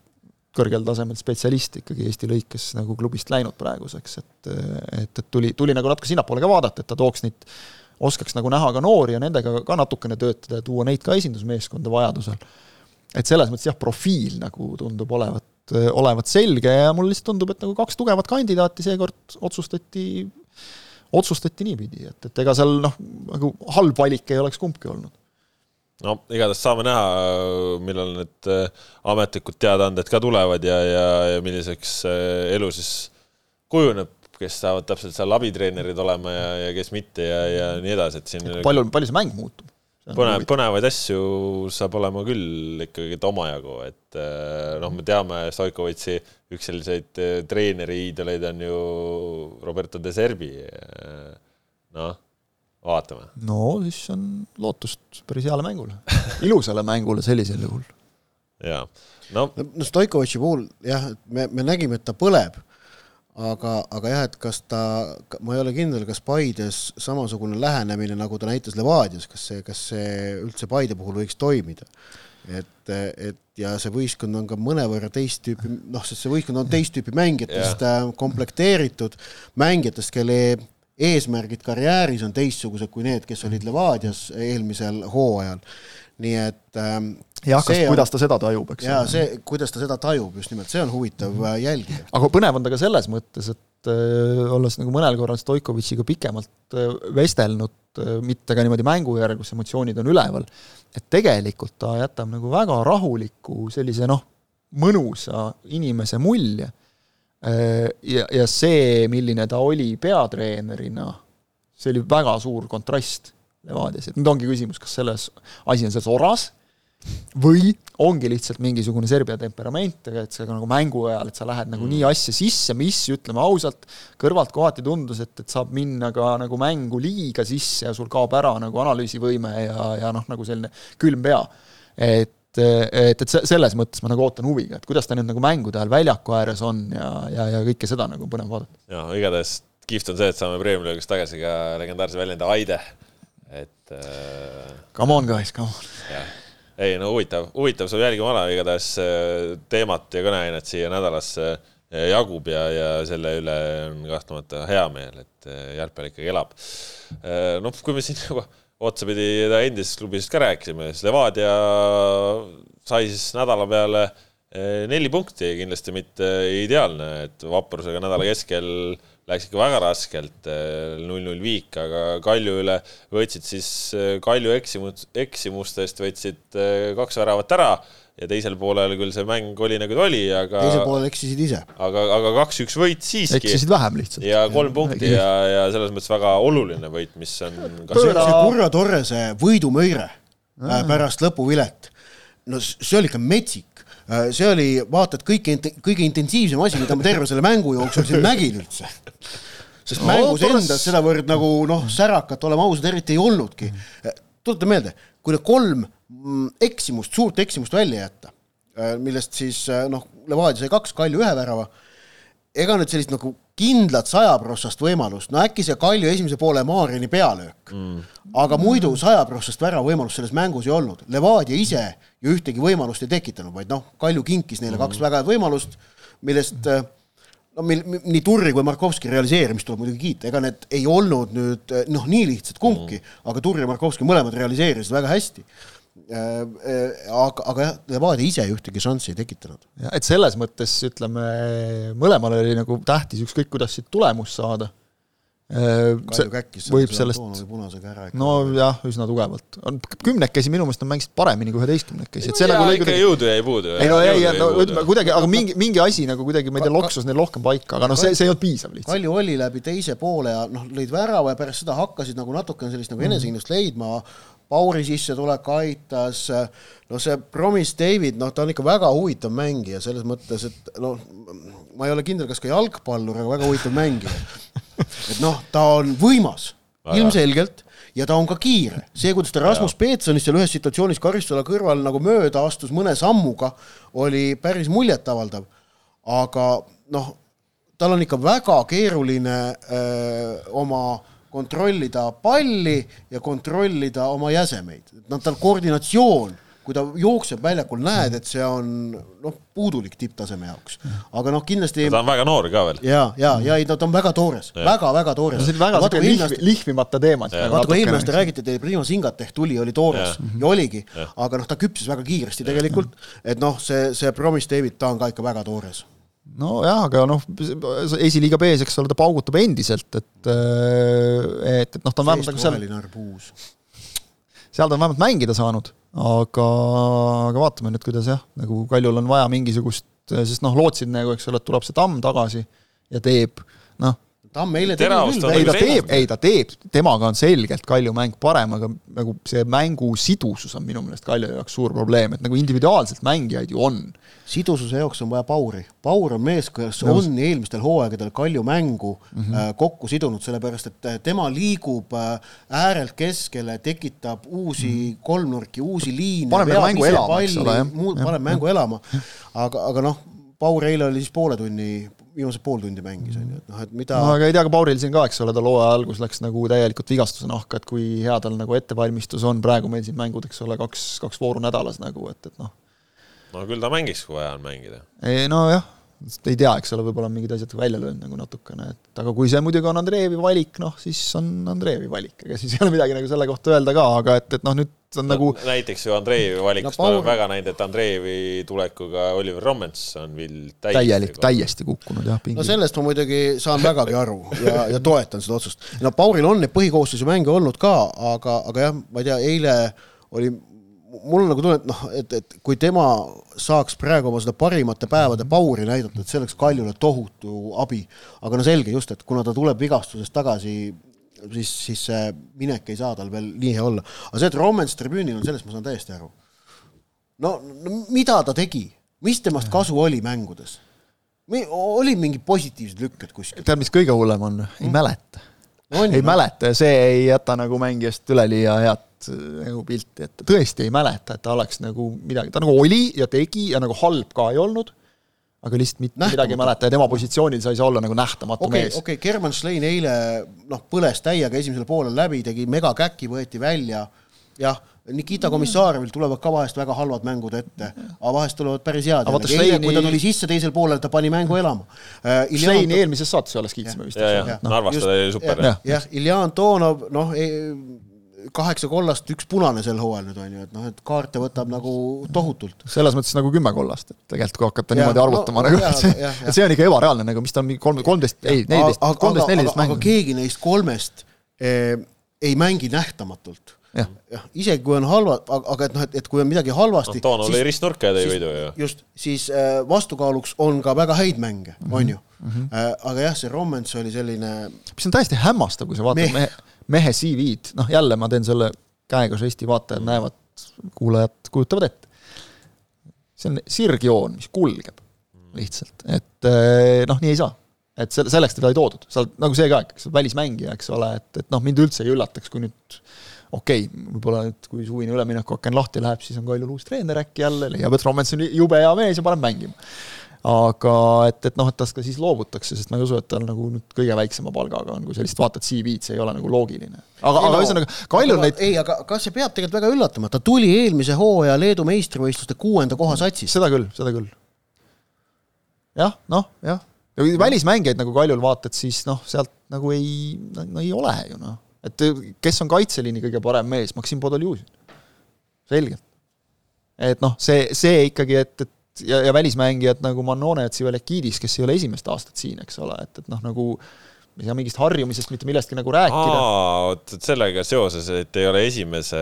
Speaker 2: kõrgel tasemel spetsialist ikkagi Eesti lõikes nagu klubist läinud praeguseks, et et, et tuli, tuli nagu natuke sinnapoole ka vaadata, et ta tooks neid, oskaks nagu näha ka noori ja nendega ka natukene töötada ja tuua neid ka esindusmeeskonda vajadusel. et selles mõttes jah, profiil nagu tundub olevat, olevat selge ja mulle lihtsalt tundub, et nagu kaks tugevat kandidaati seekord otsustati otsustati niipidi, et, et ega seal noh, nagu halb valik ei oleks kumbki olnud
Speaker 1: no igatahes saame näha, millal need äh, ametlikud teadaanded ka tulevad ja, ja, ja milliseks äh, elu siis kujuneb, kes saavad täpselt seal abitreenerid olema ja, ja kes mitte ja, ja nii edasi, et siin
Speaker 2: palju, palju see mäng muutub?
Speaker 1: Põnev, põnevaid asju saab olema küll ikkagi omajagu, et äh, noh, me teame Stoikovitši üks selliseid äh, treeneri iidoleid on ju Roberto De Serbi. Äh, noh, vaatame.
Speaker 2: no siis on lootust päris heale mängule, (laughs) ilusale mängule sellisel juhul.
Speaker 1: jaa, no.
Speaker 3: no Stoikovitši puhul jah, me, me nägime, et ta põleb aga, aga jah, et kas ta, ma ei ole kindel, kas Paides samasugune lähenemine, nagu ta näitas Levadias, kas see, kas see üldse Paide puhul võiks toimida et, et ja see võistkond on ka mõnevõrra teist tüüpi, noh, sest see võistkond on teist tüüpi mängijatest yeah. Äh, komplekteeritud, mängijatest, kelle eesmärgid karjääris on teistsugused kui need, kes olid Levadias eelmisel hooajal. nii et ähm,
Speaker 2: jah, kas, kuidas ta seda tajub, eks.
Speaker 3: jaa, see, kuidas ta seda tajub, just nimelt, see on huvitav mm -hmm. jälgida.
Speaker 2: aga põnev on ta ka selles mõttes, et äh, olles nagu mõnel korral Stoikovitšiga pikemalt äh, vestelnud äh,, mitte ka niimoodi mängu järel, kus emotsioonid on üleval, et tegelikult ta jätab nagu väga rahuliku sellise noh, mõnusa inimese mulje äh, ja, ja see, milline ta oli peatreenerina, see oli väga suur kontrast Levadias, et nüüd ongi küsimus, kas selles, asi on selles oras või ongi lihtsalt mingisugune Serbia temperament, et see nagu mängu ajal, et sa lähed nagu mm. nii asja sisse, mis ütleme ausalt, kõrvalt kohati tundus, et, et saab minna ka nagu mängu liiga sisse ja sul kaob ära nagu analüüsivõime ja, ja noh, nagu selline külm pea. et et, et selles mõttes ma nagu ootan huviga, et kuidas ta nüüd nagu mängude ajal väljaku ääres on ja, ja, ja kõike seda nagu põnev vaadata.
Speaker 1: jaa, igatahes kihvt on see, et saame Premiumi-liigas tagasi ka legendaarse väljendi Aide, et äh...
Speaker 2: Come on guys, come on
Speaker 1: ei no huvitav, huvitav saab jälgima ala, igatahes äh, teemat ja kõneainet siia nädalasse jagub ja, ja selle üle on kahtlemata hea meel, et jalgpall ikkagi elab. noh, kui me siin (laughs) juba otsapidi endisest klubist ka rääkisime, siis Levadia sai siis nädala peale neli punkti, kindlasti mitte ideaalne, et vaprusega nädala keskel läks ikka väga raskelt, null-null viik, aga Kalju üle võtsid siis Kalju eksimus, eksimustest võtsid kaks väravat ära ja teisel poolel küll see mäng oli nagu ta oli, aga
Speaker 3: teisel poolel eksisid ise.
Speaker 1: aga, aga kaks-üks võit siiski.
Speaker 2: eksisid vähem lihtsalt.
Speaker 1: ja kolm punkti ja, ja selles mõttes väga oluline võit, mis on
Speaker 3: see Kurra Torrese võidumöire äh, pärast lõpuvilet, no see oli ikka metsik. Äh, see oli, vaata, et kõige, kõige intensiivsem asi, mida ma terve selle mängu jooksul siin nägin üldse sest no, mängus torres... endas sedavõrd nagu noh, särakat, oleme ausad, eriti ei olnudki. tuleta meelde, kui need kolm Mm, eksimust, suurt eksimust välja jätta, äh, millest siis äh, noh, Levadia sai kaks, Kalju ühe värava, ega nüüd sellist nagu kindlat sajaprotsast võimalust, no äkki see Kalju esimese poole Maarini pealöök mm., aga muidu sajaprotsast värava võimalust selles mängus ei olnud. Levadia ise ju ühtegi võimalust ei tekitanud, vaid noh, Kalju kinkis neile mm. kaks väga head võimalust, millest äh, no mil, nii Turri kui Markovski realiseerimist tuleb muidugi kiita, ega need ei olnud nüüd noh, nii lihtsad kumbki mm., aga Turri ja Markovski mõlemad realiseerisid väga hästi aga, aga jah, Levadia ise ühtegi šanssi ei tekitanud.
Speaker 2: et selles mõttes ütleme, mõlemal oli nagu tähtis ükskõik, kuidas siit tulemust saada.
Speaker 3: Äh,
Speaker 2: võib sellest, nojah, üsna tugevalt. kümnekesi minu meelest nad mängisid paremini kui üheteistkümnekesi,
Speaker 1: et see nagu lõi kuidagi jõudu jäi puudu.
Speaker 2: ei no jäi, no ütleme kuidagi, aga mingi, mingi asi nagu kuidagi, ma ei tea, loksus neil rohkem paika, aga noh, see, see ei olnud piisav lihtsalt.
Speaker 3: Kalju oli läbi teise poole ja noh, lõid värava ja pärast seda hakkasid nagu natukene sellist nagu enesekindlust leidma, Pauri sissetulek aitas, no see Promise David, noh, ta on ikka väga huvitav mängija selles mõttes, et noh, ma ei ole kindel, kas ka jalgpallur, aga väga huvitav mängija. et noh, ta on võimas, ilmselgelt, ja ta on ka kiire. see, kuidas ta Rasmus Peetsonist seal ühes situatsioonis karistuse kõrval nagu mööda astus mõne sammuga, oli päris muljetavaldav. aga noh, tal on ikka väga keeruline öö, oma kontrollida palli ja kontrollida oma jäsemeid. noh, tal koordinatsioon, kui ta jookseb väljakul, näed, et see on noh, puudulik tipptaseme jaoks. aga noh, kindlasti
Speaker 1: ta on väga noor ka veel.
Speaker 3: ja, ja, ja ei, ta on väga toores väga,, väga-väga toores.
Speaker 2: no see on väga siuke lihv, lihvimata teema.
Speaker 3: vaata, kui eelmine aasta räägiti, et Primo Singateh tuli, oli toores ja, ja oligi, aga noh, ta küpses väga kiiresti tegelikult, et noh, see, see Promise David, ta on ka ikka väga toores
Speaker 2: nojah, aga noh, esiliiga B-s, eks ole, ta paugutab endiselt, et äh, et, et noh, ta on vähemalt nagu seal seal ta on vähemalt mängida saanud, aga, aga vaatame nüüd, kuidas jah, nagu Kaljul on vaja mingisugust, sest noh, lootsid nagu, eks ole, et tuleb see tamm tagasi ja teeb, noh
Speaker 3: Tamm eile
Speaker 2: tegi küll. ei ta teeb, ei ta teeb, temaga on selgelt Kalju mäng parem, aga nagu see mängu sidusus on minu meelest Kalju jaoks suur probleem, et nagu individuaalselt mängijaid ju on.
Speaker 3: sidususe jaoks on vaja Pauri. Paur on mees, kes Nõus. on eelmistel hooaegadel Kalju mängu mm -hmm. kokku sidunud, sellepärast et äh, tema liigub äh, äärelt keskele, tekitab uusi mm -hmm. kolmnurki, uusi liine.
Speaker 2: paneb nagu mängu elama, eks ole, jah.
Speaker 3: paneb mängu elama, aga, aga noh, Paur eile oli siis poole tunni viimased pool tundi mängis, on ju, et noh, et mida
Speaker 2: no aga ei tea, ka Pauril siin ka, eks ole, ta hooaja algus läks nagu täielikult vigastuse nahka, et kui hea tal nagu ettevalmistus on, praegu meil siin mängud, eks ole, kaks, kaks vooru nädalas nagu, et, et noh.
Speaker 1: no küll ta mängiks, kui vaja on mängida.
Speaker 2: ei nojah, ei tea, eks ole, võib-olla on mingid asjad välja löönud nagu natukene, et aga kui see muidugi on Andreevi valik, noh siis on Andreevi valik, ega siis ei ole midagi nagu selle kohta öelda ka, aga et, et noh, nüüd on no, nagu
Speaker 1: näiteks ju Andreevi valikust no, ma olen väga näinud, et Andreevi tulekuga Oliver Rommens on vild
Speaker 2: täiesti täielik, täiesti kukkunud jah,
Speaker 3: no sellest ma muidugi saan vägagi aru ja, ja toetan seda otsust. no Pauril on neid põhikoosseisu mänge olnud ka, aga, aga jah, ma ei tea, eile oli mul on nagu tunne, et noh, et, et kui tema saaks praegu oma seda parimate päevade pauri näidata, et see oleks Kaljule tohutu abi. aga no selge just, et kuna ta tuleb vigastusest tagasi siis, siis see minek ei saa tal veel nii hea olla. aga see, et Rommens tribüünil on, sellest ma saan täiesti aru. no, no mida ta tegi, mis temast kasu oli mängudes? oli mingid positiivsed lükked kuskil?
Speaker 2: tead, mis kõige hullem on? ei mm. mäleta no,. ei no. mäleta ja see ei jäta nagu mängijast üleliia head nagu pilti, et tõesti ei mäleta, et ta oleks nagu midagi, ta nagu oli ja tegi ja nagu halb ka ei olnud aga lihtsalt mitte nähtamatu. midagi ei mäleta ja tema positsioonil sa ei saa olla nagu nähtamatu
Speaker 3: okay,
Speaker 2: mees.
Speaker 3: okei okay,, German Schlein eile noh, põles täiega esimesel poolel läbi, tegi megakäki, võeti välja, jah, Nikita Komissarevil tulevad ka vahest väga halvad mängud ette, aga vahest tulevad päris head.
Speaker 2: Aga vaata,
Speaker 3: eile,
Speaker 2: Šleini-
Speaker 3: kui ta tuli sisse teisel poolel, ta pani mängu elama uh,.
Speaker 2: Šleini eelmises saates alles kiitsime vist.
Speaker 3: Jah.
Speaker 1: Narvas ta oli super.
Speaker 2: jah.
Speaker 3: jah, Ilja Antonov, noh, kaheksa kollast, üks punane sel hooajal nüüd on ju, et noh, et kaarte võtab nagu tohutult.
Speaker 2: selles mõttes nagu kümme kollast, et tegelikult kui hakata
Speaker 3: Jaa,
Speaker 2: niimoodi arvutama
Speaker 3: no,
Speaker 2: nagu
Speaker 3: jaa,,
Speaker 2: see on ikka ebareaalne nagu, mis ta on mingi kolm, kolmteist, ei, neliteist, kolmteist, neliteist
Speaker 3: aga, aga
Speaker 2: mängu.
Speaker 3: keegi neist kolmest eh, ei mängi nähtamatult.
Speaker 2: jah,
Speaker 3: jah, isegi kui on halva, aga et noh, et, et kui on midagi halvasti
Speaker 1: Antonov lõi ristnurka ja tõi võidu ju.
Speaker 3: just, siis äh, vastukaaluks on ka väga häid mänge mm,
Speaker 2: Mhm.
Speaker 3: -hmm. on ju mm. -hmm. Aga jah, see Rommens oli selline
Speaker 2: mis on täiesti hämmastav, kui sa vaatad
Speaker 3: Meh.
Speaker 2: mehe, mehe CV-d, noh jälle ma teen selle käega, žesti vaatajad näevad, kuulajad kujutavad ette. see on sirgjoon, mis kulgeb lihtsalt, et eh, noh, nii ei saa. et selle, selleks teda ei toodud, sa oled nagu see ka, eks välismängija, eks ole, et, et noh, mind üldse ei üllataks, kui nüüd okei okay,, võib-olla nüüd, kui suvine üleminekuaken lahti läheb, siis on Kaljul uus treener äkki jälle, leiab, et Rommens on jube hea mees ja paneb mängima aga et, et noh, et tast ka siis loobutakse, sest ma ei usu, et tal nagu nüüd kõige väiksema palgaga on, kui sa lihtsalt vaatad CV-d, see ei ole nagu loogiline. aga, aga ühesõnaga, Kaljul
Speaker 3: aga,
Speaker 2: neid,
Speaker 3: ei, aga kas see peab tegelikult väga üllatama, ta tuli eelmise hooaja Leedu meistrivõistluste kuuenda koha satsis.
Speaker 2: seda küll, seda küll. jah, noh, jah. ja kui välismängijaid nagu Kaljul vaatad, siis noh, sealt nagu ei, no ei ole ju noh. et kes on kaitseliini kõige parem mees, Maksim Podoljuzin. selgelt. et noh, see, see ikkagi, et, et ja, ja välismängijad nagu Manone ja Tsivelekidis, kes ei ole esimest aastat siin, eks ole, et, et noh, nagu ei saa mingist harjumisest mitte millestki nagu rääkida.
Speaker 1: vot sellega seoses, et ei ole esimese,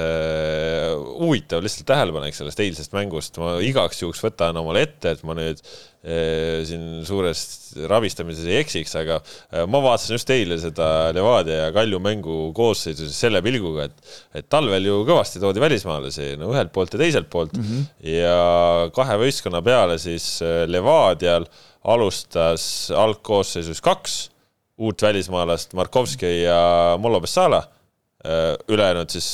Speaker 1: huvitav lihtsalt tähelepanek sellest eilsest mängust, ma igaks juhuks võtan omale ette, et ma nüüd eh, siin suures rabistamises ei eksiks, aga eh, ma vaatasin just eile seda Levadia ja Kalju mängu koosseisu siis selle pilguga, et et talvel ju kõvasti toodi välismaalasi no ühelt poolt ja teiselt poolt mm -hmm. ja kahe võistkonna peale siis Levadial alustas algkoosseisus kaks uut välismaalast Markovski ja Mollo Bessala, ülejäänud siis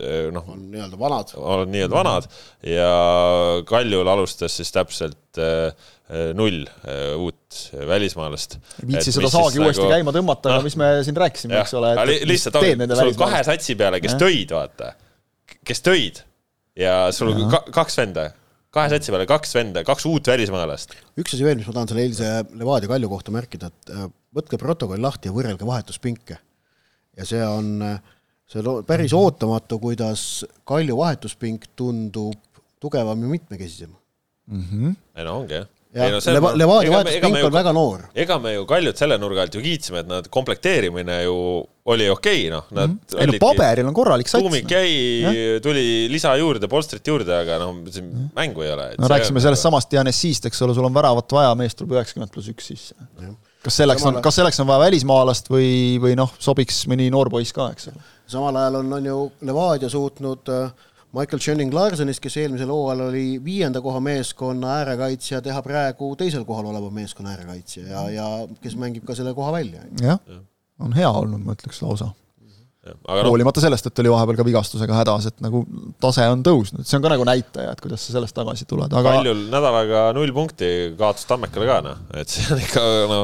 Speaker 1: eh, noh,
Speaker 3: on nii-öelda vanad.
Speaker 1: on nii-öelda vanad ja Kaljul alustas siis täpselt eh, null uut välismaalast.
Speaker 2: ei viitsi seda saagi uuesti käima tõmmata, aga mis me siin rääkisime, eks ole,
Speaker 1: lihtsalt sul kahe satsi peale, kes
Speaker 2: Jah.
Speaker 1: tõid, vaata, kes tõid ja sul
Speaker 2: Jah.
Speaker 1: ka, kaks venda, kahe satsi peale kaks venda, kaks uut välismaalast.
Speaker 3: üks asi veel, mis ma tahan selle eilse Levadia Kalju kohta märkida, et äh, võtke protokoll lahti ja võrrelge vahetuspinke. ja see on, see on päris ootamatu, kuidas Kalju vahetuspink tundub tugevam ja mitmekesisem.
Speaker 1: ei no ongi jah.
Speaker 3: ja Leva- Levadia vahetuspink on väga noor.
Speaker 1: ega me ju Kaljut selle nurga alt ju kiitsime, et nad komplekteerimine ju oli okei okay,, noh, nad mm
Speaker 2: Mhm. ei no paberil on korralik sats.
Speaker 1: tuumik jäi, tuli lisa juurde, polstrit juurde, aga noh, siin mängu ei ole.
Speaker 2: no rääkisime sellest samast Dianessist, eks ole, sul on väravat vaja, mees tuleb üheksakümmend pluss üks sisse. kas selleks on,
Speaker 3: Samale-
Speaker 2: kas selleks on vaja välismaalast või, või noh, sobiks mõni noor poiss ka, eks ole.
Speaker 3: samal ajal on, on ju Levadia suutnud äh, Michael Schoening Larsenist, kes eelmisel hooajal oli viienda koha meeskonna äärekaitsja, teha praegu teisel kohal oleva meeskonna äärekaitsja ja, ja kes mängib ka selle koha välja.
Speaker 2: jah, on hea olnud, ma ütleks lausa.
Speaker 1: aga noh,
Speaker 2: hoolimata sellest, et oli vahepeal ka vigastusega hädas, et nagu tase on tõusnud, see on ka nagu näitaja, et kuidas sa sellest tagasi tuled, aga
Speaker 1: Kaljul nädalaga null punkti kaotas Tammekale ka noh, et see on ikka no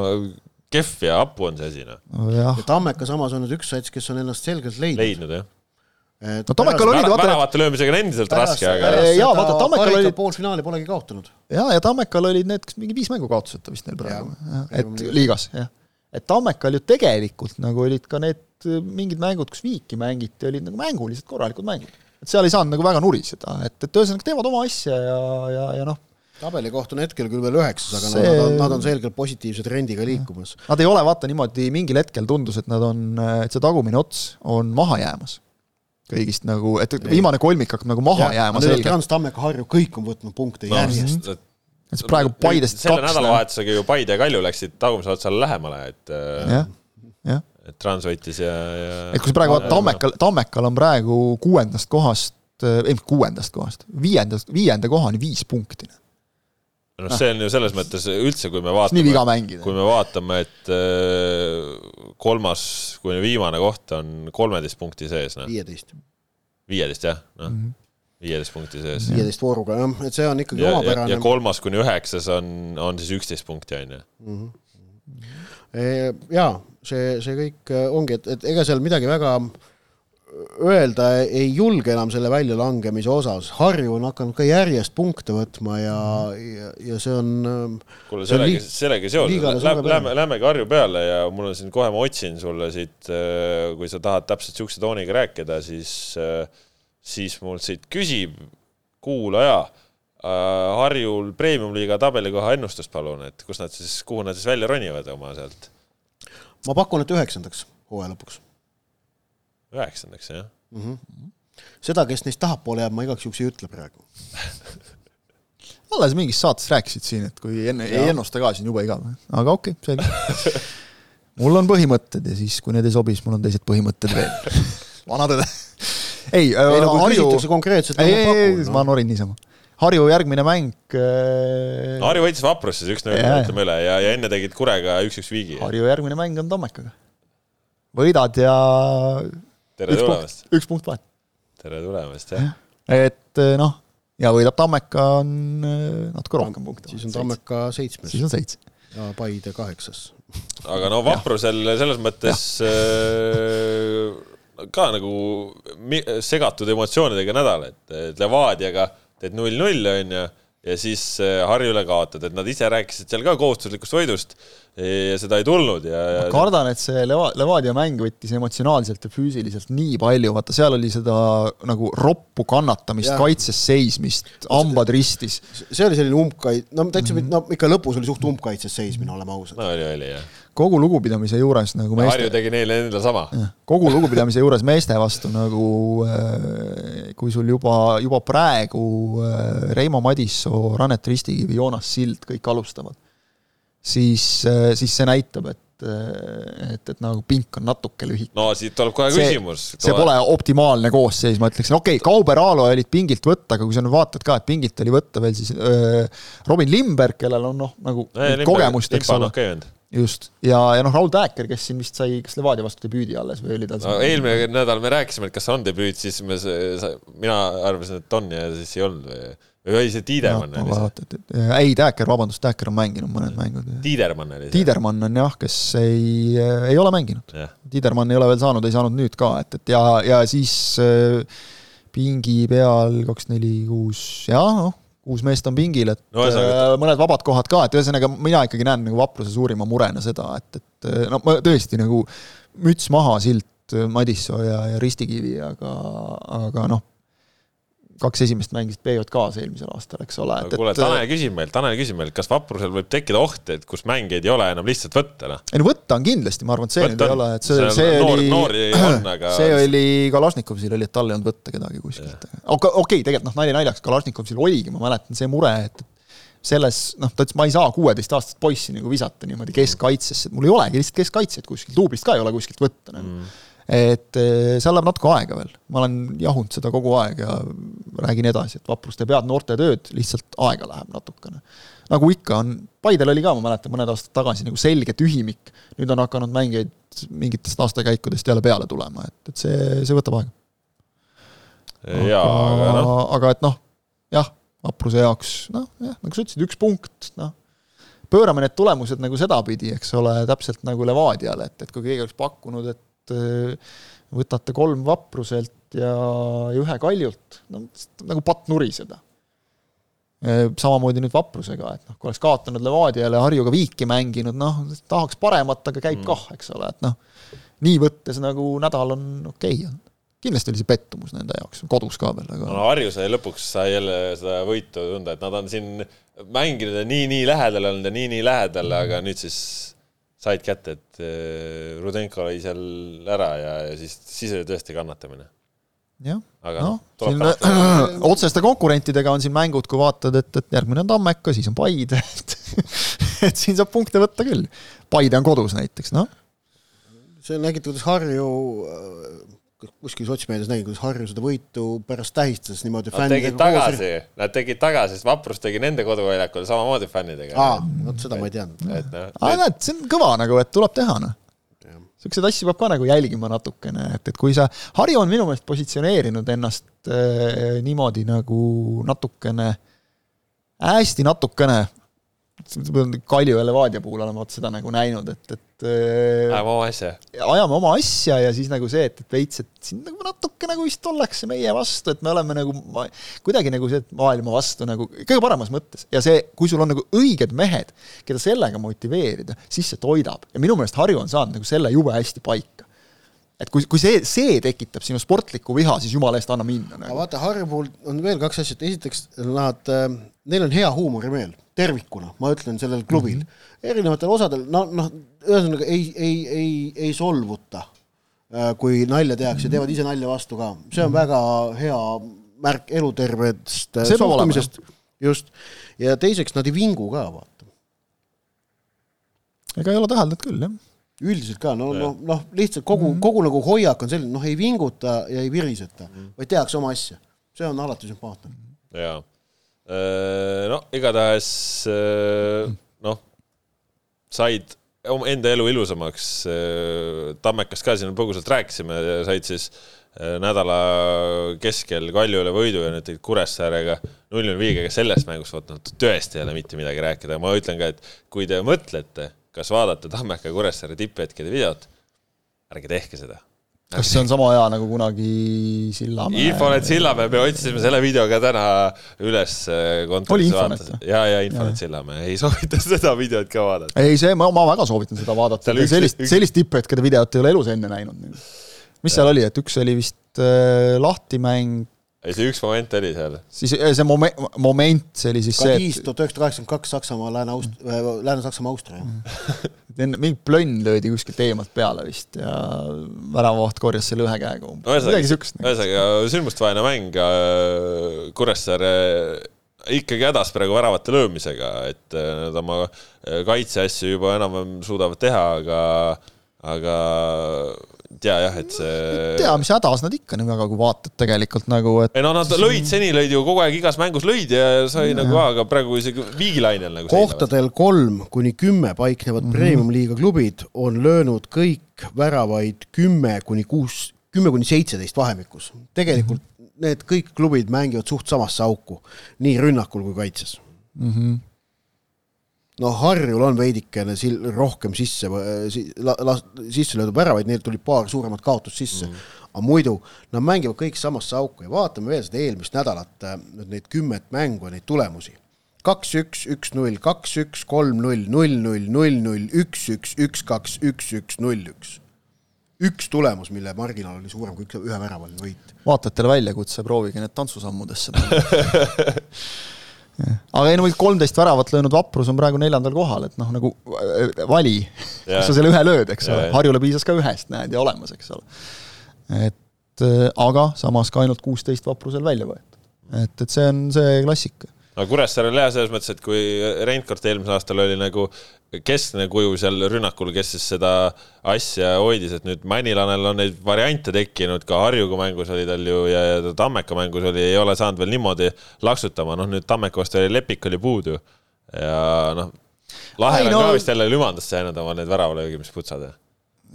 Speaker 1: kehv ja hapu on see asi noh,
Speaker 3: ja, Tammeka samas on nüüd üks sats, kes on ennast selgelt leidnud.
Speaker 1: leidnud jah.
Speaker 3: et
Speaker 2: no Tammekal olid, vaata,
Speaker 1: väravate löömisega on endiselt raske, aga
Speaker 2: pärast- jaa, vaata, Tammekal
Speaker 3: olid poolfinaali polegi kaotanud.
Speaker 2: ja, ja Tammekal olid need kas mingi viis mängu kaotuseta vist neil praegu, et liigas, jah. Et Tammekal ju tegelikult nagu olid ka need äh, mingid mängud, kus viiki mängiti, olid nagu mänguliselt korralikud mängud. et seal ei saanud nagu väga nuriseda, et, et ühesõnaga teevad oma asja ja, ja, ja noh,
Speaker 3: tabeli koht on hetkel küll veel üheksas, aga
Speaker 2: See-
Speaker 3: nad, on, nad on selgelt positiivse trendiga liikumas.
Speaker 2: nad ei ole vaata niimoodi, mingil hetkel tundus, et nad on, et see tagumine ots on maha jäämas kõigist nagu, et viimane kolmik hakkab nagu maha jääma
Speaker 3: nüüd on
Speaker 2: selgelt.
Speaker 3: Trans Tammeka Harju, kõik on võtnud punkte
Speaker 1: noh
Speaker 3: järjest.
Speaker 2: Et siis praegu Paidest
Speaker 1: selle nädalavahetusega ju Paide ja Kalju läksid tagumise otsale lähemale, et
Speaker 2: jah, jah.
Speaker 1: et Trans võitis ja, ja
Speaker 2: et kui sa praegu vaatad, Tammekal, Tammekal on praegu kuuendast kohast, ei mitte kuuendast kohast, viiendast, viienda kohani viis punkti.
Speaker 1: noh, see on ju selles mõttes üldse, kui me vaatame, kui. me vaatame, et äh, kolmas kuni viimane koht on kolmeteist punkti sees, noh,
Speaker 3: viieteist,
Speaker 1: viieteist jah, noh,
Speaker 2: Mhm.
Speaker 1: Viieteist punkti sees.
Speaker 3: viieteist vooruga jah, et see on ikkagi
Speaker 1: ja, ja,
Speaker 3: omapärane
Speaker 1: ja. kolmas kuni üheksas on, on siis üksteist punkti, on ju.
Speaker 3: jaa, see, see kõik äh, ongi, et, et ega seal midagi väga öelda ei julge enam selle väljalangemise osas, Harju on hakanud ka järjest punkte võtma ja, ja, ja see on ähm,
Speaker 1: kuule, sellega, sellega seoses, lähme, lähmegi Harju peale ja mul on siin kohe, ma otsin sulle siit, äh, kui sa tahad täpselt niisuguse tooniga rääkida, siis, äh, siis mul siit küsib kuulaja Harjul premium-liiga tabelikoha ennustust palun, et kus nad siis, kuhu nad siis välja ronivad oma sealt?
Speaker 3: ma pakun, et üheksandaks hooaja lõpuks
Speaker 1: üheksandaks, jah
Speaker 3: mm. -hmm. seda, kes neist tahapoole jääb, ma igaks juhuks ei ütle praegu (laughs)
Speaker 2: alles mingis saates rääkisid siin, et kui enne ja. ei ennusta ka, siis on jube igav, aga okei okay,, selge (laughs) mul on põhimõtted ja siis, kui need ei sobi, siis mul on teised põhimõtted veel (laughs) vana tõde.
Speaker 3: Ei, ei no Harju... konkreetselt,
Speaker 2: ei, ei, ei, ma norin niisama. Harju järgmine mäng
Speaker 1: äh.... Harju võitis Vaprust siis üks-null, ütleme üle, ja, ja enne tegid Kurega üks-üks viigi.
Speaker 2: Harju järgmine mäng on Tammekaga. võidad ja
Speaker 1: tere üks tulemast!
Speaker 2: üks punkt vahet.
Speaker 1: tere tulemast, jah!
Speaker 2: et eh, noh, ja võidab Tammeka on eh, natuke rohkem punkte.
Speaker 3: siis on Tammeka seitsmes.
Speaker 2: siis on seitse.
Speaker 3: ja Paide kaheksas.
Speaker 1: aga no vaprusel selles mõttes äh, ka nagu segatud emotsioonidega nädal, et, et Levadiaga teed null-null, on ju, ja siis Harjule kaotad, et nad ise rääkisid seal ka kohustuslikust võidust ja seda ei tulnud ja, ja
Speaker 2: ma kardan, et see Leva-, Levadia mäng võttis emotsionaalselt ja füüsiliselt nii palju, vaata seal oli seda nagu roppu kannatamist, kaitses seismist, hambad ristis.
Speaker 3: see oli selline umbkait-, no täitsa mm, -hmm. no ikka lõpus oli suht umbkaitses seismine, oleme ausad.
Speaker 1: no oli, oli jah.
Speaker 2: Kogu lugupidamise juures nagu
Speaker 1: meeste Harju tegi neile endale sama.
Speaker 2: kogu lugupidamise juures meeste vastu nagu äh, kui sul juba, juba praegu äh, Reimo Madissoo, Rannet Ristikivi, Joonas Sild kõik alustavad siis, äh, siis see näitab, et et, et nagu pink on natuke lühike.
Speaker 1: no siit tuleb kohe see, küsimus.
Speaker 2: see pole optimaalne koosseis, ma ütleksin, okei okay,, Kauber Aalo olid pingilt võtta, aga kui sa nüüd vaatad ka, et pingilt oli võtta veel siis öö, Robin Limberg, kellel on noh, nagu nee, kogemust, eks ole. Just, ja, ja noh, Raul Tääker, kes siin vist sai, kas Levadia vastu debüüdi alles või oli tal
Speaker 1: no, eelmine nädal me rääkisime, et kas on debüüt, siis me, mina arvasin, et on ja siis ei olnud või või oli see Tiidermann
Speaker 2: oli see? ei, Tääker, vabandust, Tääker on mänginud mõned mängud.
Speaker 1: Tiidermann oli see?
Speaker 2: Tiidermann on jah, kes ei, ei ole mänginud. Tiidermann ei ole veel saanud, ei saanud nüüd ka, et, et ja, ja siis äh, pingi peal kaks, neli, kuus, jaa, noh, kuus meest on pingil, et no, äh, mõned vabad kohad ka, et ühesõnaga mina ikkagi näen nagu Vapruse suurima murena seda, et, et äh, no ma tõesti nagu müts maha silt Madissoo ja, ja Ristikivi, aga, aga noh kaks esimest mängisid BJK-s eelmisel aastal, eks ole.
Speaker 1: kuule, Tanel küsib meilt, Tanel küsib meilt, kas Vaprusel võib tekkida oht, et kus mängijaid ei ole enam lihtsalt võtta, noh?
Speaker 2: ei no võtta on kindlasti, ma arvan, et see nüüd ei ole, et see, see,
Speaker 1: noor,
Speaker 2: oli,
Speaker 1: noori (clears throat) on, aga
Speaker 2: see oli Kalašnikovil oli, et tal ei olnud võtta kedagi kuskilt. okei okay,, tegelikult noh, nali naljaks, Kalašnikovil oligi, ma mäletan, see mure, et selles, noh, ta ütles, ma ei saa kuueteistaastast poissi nagu visata niimoodi keskkaitsesse, et mul ei olegi lihtsalt keskkaitset kuskilt, duublist ka ei ole kuskilt võtta nagu mm et eh, seal läheb natuke aega veel, ma olen jahunud seda kogu aeg ja räägin edasi, et Vaprus teeb head noortetööd, lihtsalt aega läheb natukene. nagu ikka on, Paidel oli ka, ma mäletan, mõned aastad tagasi nagu selge tühimik, nüüd on hakanud mängijaid mingitest aastakäikudest jälle peale tulema, et, et see, see võtab aega.
Speaker 1: jaa, aga noh.
Speaker 2: aga et noh, jah, Vapruse jaoks noh, jah, nagu sa ütlesid, üks punkt, noh, pöörame need tulemused nagu sedapidi, eks ole, täpselt nagu Levadiale, et, et kui keegi oleks pakkunud, et et äh, võtate kolm Vapruselt ja, ja ühe Kaljult, no nagu patt nuriseda. Äh, samamoodi nüüd Vaprusega, et noh, kui oleks kaotanud Levadiale, Harjuga viiki mänginud, noh, tahaks paremat, aga käib mm. kah, eks ole, et noh, nii võttes nagu nädal on okei okay. kindlasti oli see pettumus nende jaoks, kodus ka veel, aga
Speaker 1: no Harju sai lõpuks, sai jälle seda võitu tunda, et nad on siin mänginud ja nii-nii lähedal olnud ja nii-nii lähedal, aga nüüd siis said kätte, et äh, Rudenko oli seal ära ja, ja siis, siis oli tõesti kannatamine.
Speaker 2: jah, noh, siin äh, (clears throat) otseste konkurentidega on siin mängud, kui vaatad, et, et järgmine on Tammeka, siis on Paide, (laughs) et et siin saab punkte võtta küll. Paide on kodus näiteks, noh.
Speaker 3: see nägid, kuidas Harju kuskil sotsmeedias nägin, kuidas Harju seda võitu pärast tähistas niimoodi
Speaker 1: Nad tegid tagasi, nad tegid tagasi, sest Vaprus tegi nende koduväljakul samamoodi fännidega.
Speaker 3: aa, vot seda ma ei teadnud.
Speaker 2: et noh. aa, näed, see on kõva nagu, et tuleb teha, noh. niisuguseid asju peab ka nagu jälgima natukene, et, et kui sa, Harju on minu meelest positsioneerinud ennast äh, niimoodi nagu natukene, hästi natukene Kalju ja Levadia puhul olen vaata seda nagu näinud, et, et
Speaker 1: ajame oma asja.
Speaker 2: ajame oma asja ja siis nagu see, et, et veits, et siin nagu natuke nagu vist ollakse meie vastu, et me oleme nagu ma, kuidagi nagu see, et maailma vastu nagu kõige paremas mõttes. ja see, kui sul on nagu õiged mehed, keda sellega motiveerida, siis see toidab. ja minu meelest Harju on saanud nagu selle jube hästi paika et kui, kui see, see tekitab sinu sportlikku viha, siis jumala eest anna minna
Speaker 3: nagu.. aga vaata, Harju puhul on veel kaks asja, et esiteks nad, äh, neil on hea huumorimeel tervikuna, ma ütlen sellel klubil mm. -hmm. erinevatel osadel, no noh, ühesõnaga ei, ei, ei, ei solvuta, äh, kui nalja tehakse, teevad ise nalja vastu ka, see on mm -hmm. väga hea märk elutervest äh, suhtumisest, just, ja teiseks nad ei vingu ka, vaata.
Speaker 2: ega ei ole täheldanud küll, jah
Speaker 3: üldiselt ka, no, noh, noh, lihtsalt kogu mm, -hmm. kogu nagu hoiak on selline, noh, ei vinguta ja ei viriseta mm, -hmm. vaid tehakse oma asja. see on alati sümpaatne.
Speaker 1: jaa. Äh, no igatahes äh, noh, said enda elu ilusamaks. Äh, Tammekast ka siin põgusalt rääkisime, said siis nädala keskel Kaljule võidu ja nüüd tegid Kuressaarega null-null viigiga sellest mängust, noh, tõesti ei ole mitte midagi rääkida, ma ütlen ka, et kui te mõtlete kas vaadata Tammeka Kuressaare tipphetkede videot, ärge tehke seda.
Speaker 2: Kas see on sama hea nagu kunagi Sillamäe?
Speaker 1: Infonet Sillamäe, me otsisime selle video ka täna üles
Speaker 2: äh, oli Infonet
Speaker 1: või? ja, ja Infonet Sillamäe, ei soovita (laughs) seda videot ka vaadata.
Speaker 2: ei, see, ma, ma väga soovitan seda vaadata, sellist, sellist tipphetkede videot ei ole elus enne näinud. mis seal oli, et üks oli vist äh, lahtimäng
Speaker 1: ei, see üks moment oli seal.
Speaker 2: siis see moment, moment, see oli siis
Speaker 3: Kadiis, see tuhat üheksasada kaheksakümmend kaks Saksamaa, Lääne-Aust-, äh, Lääne-Saksamaa, Austria. (laughs)
Speaker 2: enne mingi plönn löödi kuskilt eemalt peale vist ja väravavaht korjas selle ühe käega umbes
Speaker 1: no,. midagi siukest. ühesõnaga, sündmustevaheline mäng, äh, Kuressaare ikkagi hädas praegu väravate löömisega, et äh, nad oma kaitseasju juba enam-vähem suudavad teha, aga, aga tea jah, et see.
Speaker 2: tea, mis hädas nad ikka nii väga, kui vaatad tegelikult nagu, et.
Speaker 1: ei no nad siis... lõid, seni lõid ju kogu aeg igas mängus lõid ja sai ja. nagu, aga praegu isegi viigilainel nagu.
Speaker 3: kohtadel kolm kuni kümme paiknevad mm -hmm. premium-liiga klubid on löönud kõik väravaid kümme kuni kuus, kümme kuni seitseteist vahemikus. tegelikult mm -hmm. need kõik klubid mängivad suht samasse auku, nii rünnakul kui kaitses mm. -hmm no Harjul on veidikene sil-, rohkem sisse si,, la-, sisse löödud väravaid, neil tuli paar suuremat kaotust sisse mm. -hmm. aga muidu nad mängivad kõik samasse auku ja vaatame veel seda eelmist nädalat, äh, neid kümmet mängu ja neid tulemusi. kaks-üks, üks-null, kaks-üks, kolm-null, null-null, null-null, üks-üks, üks-kaks, üks-üks, null-üks üks tulemus, mille marginaal oli suurem kui üks, ühe väravaline võit.
Speaker 2: vaatajatele väljakutse, proovige need tantsusammudesse panna (laughs) aga ei no kolmteist väravat löönud Vaprus on praegu neljandal kohal, et noh, nagu äh, vali, kas sa selle ühe lööd, eks ole, Harjule piisas ka ühest, näed, ja olemas, eks ole. et äh, aga samas ka ainult kuusteist Vaprusel välja võetud. et, et see on see klassika
Speaker 1: no Kuressaarel jah, selles mõttes, et kui Reinkord eelmisel aastal oli nagu keskne kuju seal rünnakul, kes siis seda asja hoidis, et nüüd Männilanel on neid variante tekkinud, ka Harjuga mängus oli tal ju ja, ja Tammeka mängus oli, ei ole saanud veel niimoodi laksutama, noh nüüd Tammeka vastu oli Lepik oli puudu. Ja noh, Lahel on no... ka vist jälle lümandasse jäänud oma need väravalöögimisputsad.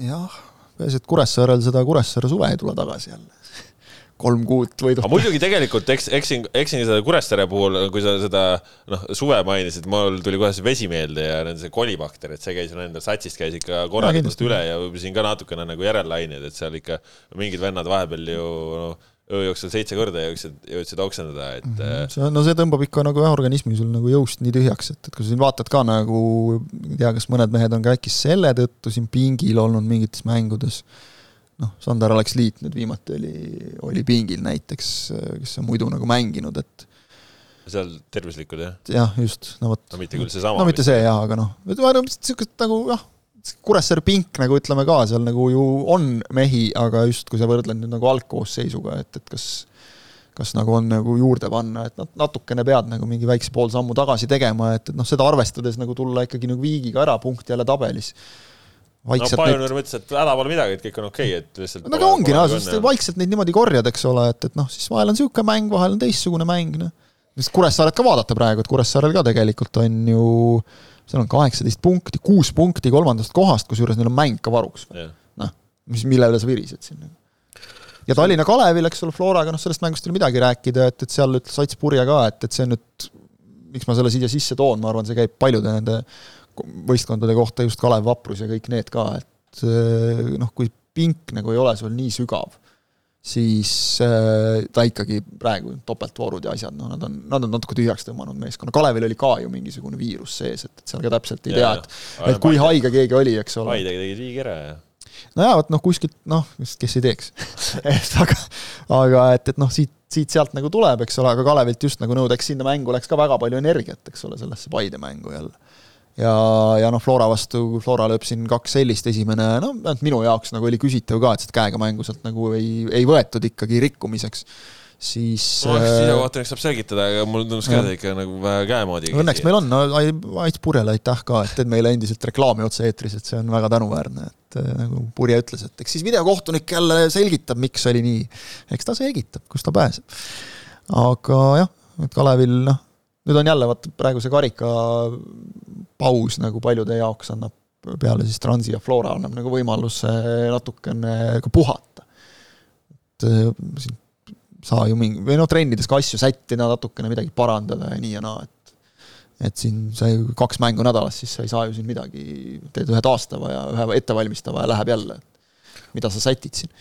Speaker 2: jah, peaasi, et Kuressaarel seda Kuressaare suve ei tule tagasi jälle kolm kuud
Speaker 1: aga muidugi tegelikult eks, eksin, eksin seda Kuressaare puhul, kui sa seda noh, suve mainisid, mul tuli kohe see vesi meelde ja see kolibakter, et see käis endal satsist käis ikka korralikult üle ja siin ka natukene nagu järellaineid, et seal ikka mingid vennad vahepeal ju noh, öö jooksul seitse korda jõudsid, jõudsid oksendada, et mm.
Speaker 2: -hmm. see, no see tõmbab ikka nagu jah, organismi sul nagu jõust nii tühjaks, et, et kui sa siin vaatad ka nagu, ei tea, kas mõned mehed on ka äkki selle tõttu siin pingil olnud mingites mängudes noh, Sander Aleksliit nüüd viimati oli, oli pingil näiteks, kes on muidu nagu mänginud, et
Speaker 1: seal tervislikud, jah?
Speaker 2: jah, just, no vot.
Speaker 1: no mitte küll seesama.
Speaker 2: no mitte see jaa, aga noh, niisugust nagu jah, Kuressaare pink nagu ütleme ka, seal nagu ju on mehi, aga just kui sa võrdled nüüd nagu algkoosseisuga, et, et kas kas nagu on nagu juurde panna, et noh, natukene pead nagu mingi väikse pool sammu tagasi tegema, et, et noh, seda arvestades nagu tulla ikkagi nagu viigiga ära punkt jälle tabelis
Speaker 1: vaikselt no Pioneer mõtles, et häda pole midagi, et kõik on okei okay,, et lihtsalt
Speaker 2: no aga ongi, no sest vaikselt neid niimoodi korjad, eks ole, et, et noh, siis vahel on niisugune mäng, vahel on teistsugune mäng, noh. sest Kuressaaret ka vaadata praegu, et Kuressaarel ka tegelikult on ju seal on kaheksateist punkti, kuus punkti kolmandast kohast, kusjuures neil on mäng ka varuks. noh, mis, mille üle sa virised siin. ja Tallinna Kalevil, eks ole, Floraga, noh sellest mängust ei ole midagi rääkida, et, et seal ütles Ats Purje ka, et, et see on nüüd miks ma selle siia sisse toon, ma arvan, see käib paljude nende võistkondade kohta, just Kalev Vaprus ja kõik need ka, et noh, kui pink nagu ei ole sul nii sügav, siis äh, ta ikkagi praegu topeltvoorud ja asjad, noh, nad on, nad on natuke tühjaks tõmmanud meeskonna, Kalevil oli ka ju mingisugune viirus sees, et, et seal ka täpselt ei tea, et et kui haige keegi oli, eks ole.
Speaker 1: Paide tegi liigi ära ja
Speaker 2: nojah, vot noh, kuskilt noh, kes ei teeks. (laughs) Et aga, aga et, et noh, siit, siit-sealt nagu tuleb, eks ole, aga Kalevilt just nagu nõudeks sinna mängu läks ka väga palju energiat, eks ole, sellesse Paide mängu jälle ja, ja noh, Flora vastu, Flora lööb siin kaks sellist, esimene, no vähemalt minu jaoks nagu oli küsitav ka, et sealt käega mängu sealt nagu ei, ei võetud ikkagi rikkumiseks siis
Speaker 1: no eks sisekohtunik saab selgitada, aga mulle tundus ka ikka nagu vähe käemoodi.
Speaker 2: Õnneks meil on, no Ait Purjele aitäh ka, et teed meile endiselt reklaami otse-eetris, et see on väga tänuväärne, et äh, nagu Purje ütles, et eks siis videokohtunik jälle selgitab, miks oli nii. eks ta selgitab, kust ta pääseb. aga jah, et Kalevil noh, nüüd on jälle vaata praegu see karika paus nagu paljude jaoks annab peale siis Transi ja Flora annab nagu võimaluse natukene ka puhata. et äh, siin saa ju mingi, või noh, trennides ka asju sättida, natukene midagi parandada ja nii ja naa, et et siin sa ju kaks mängu nädalas, siis sa ei saa ju siin midagi, teed ühe taastava ja ühe ettevalmistava ja läheb jälle. mida sa sätid siin?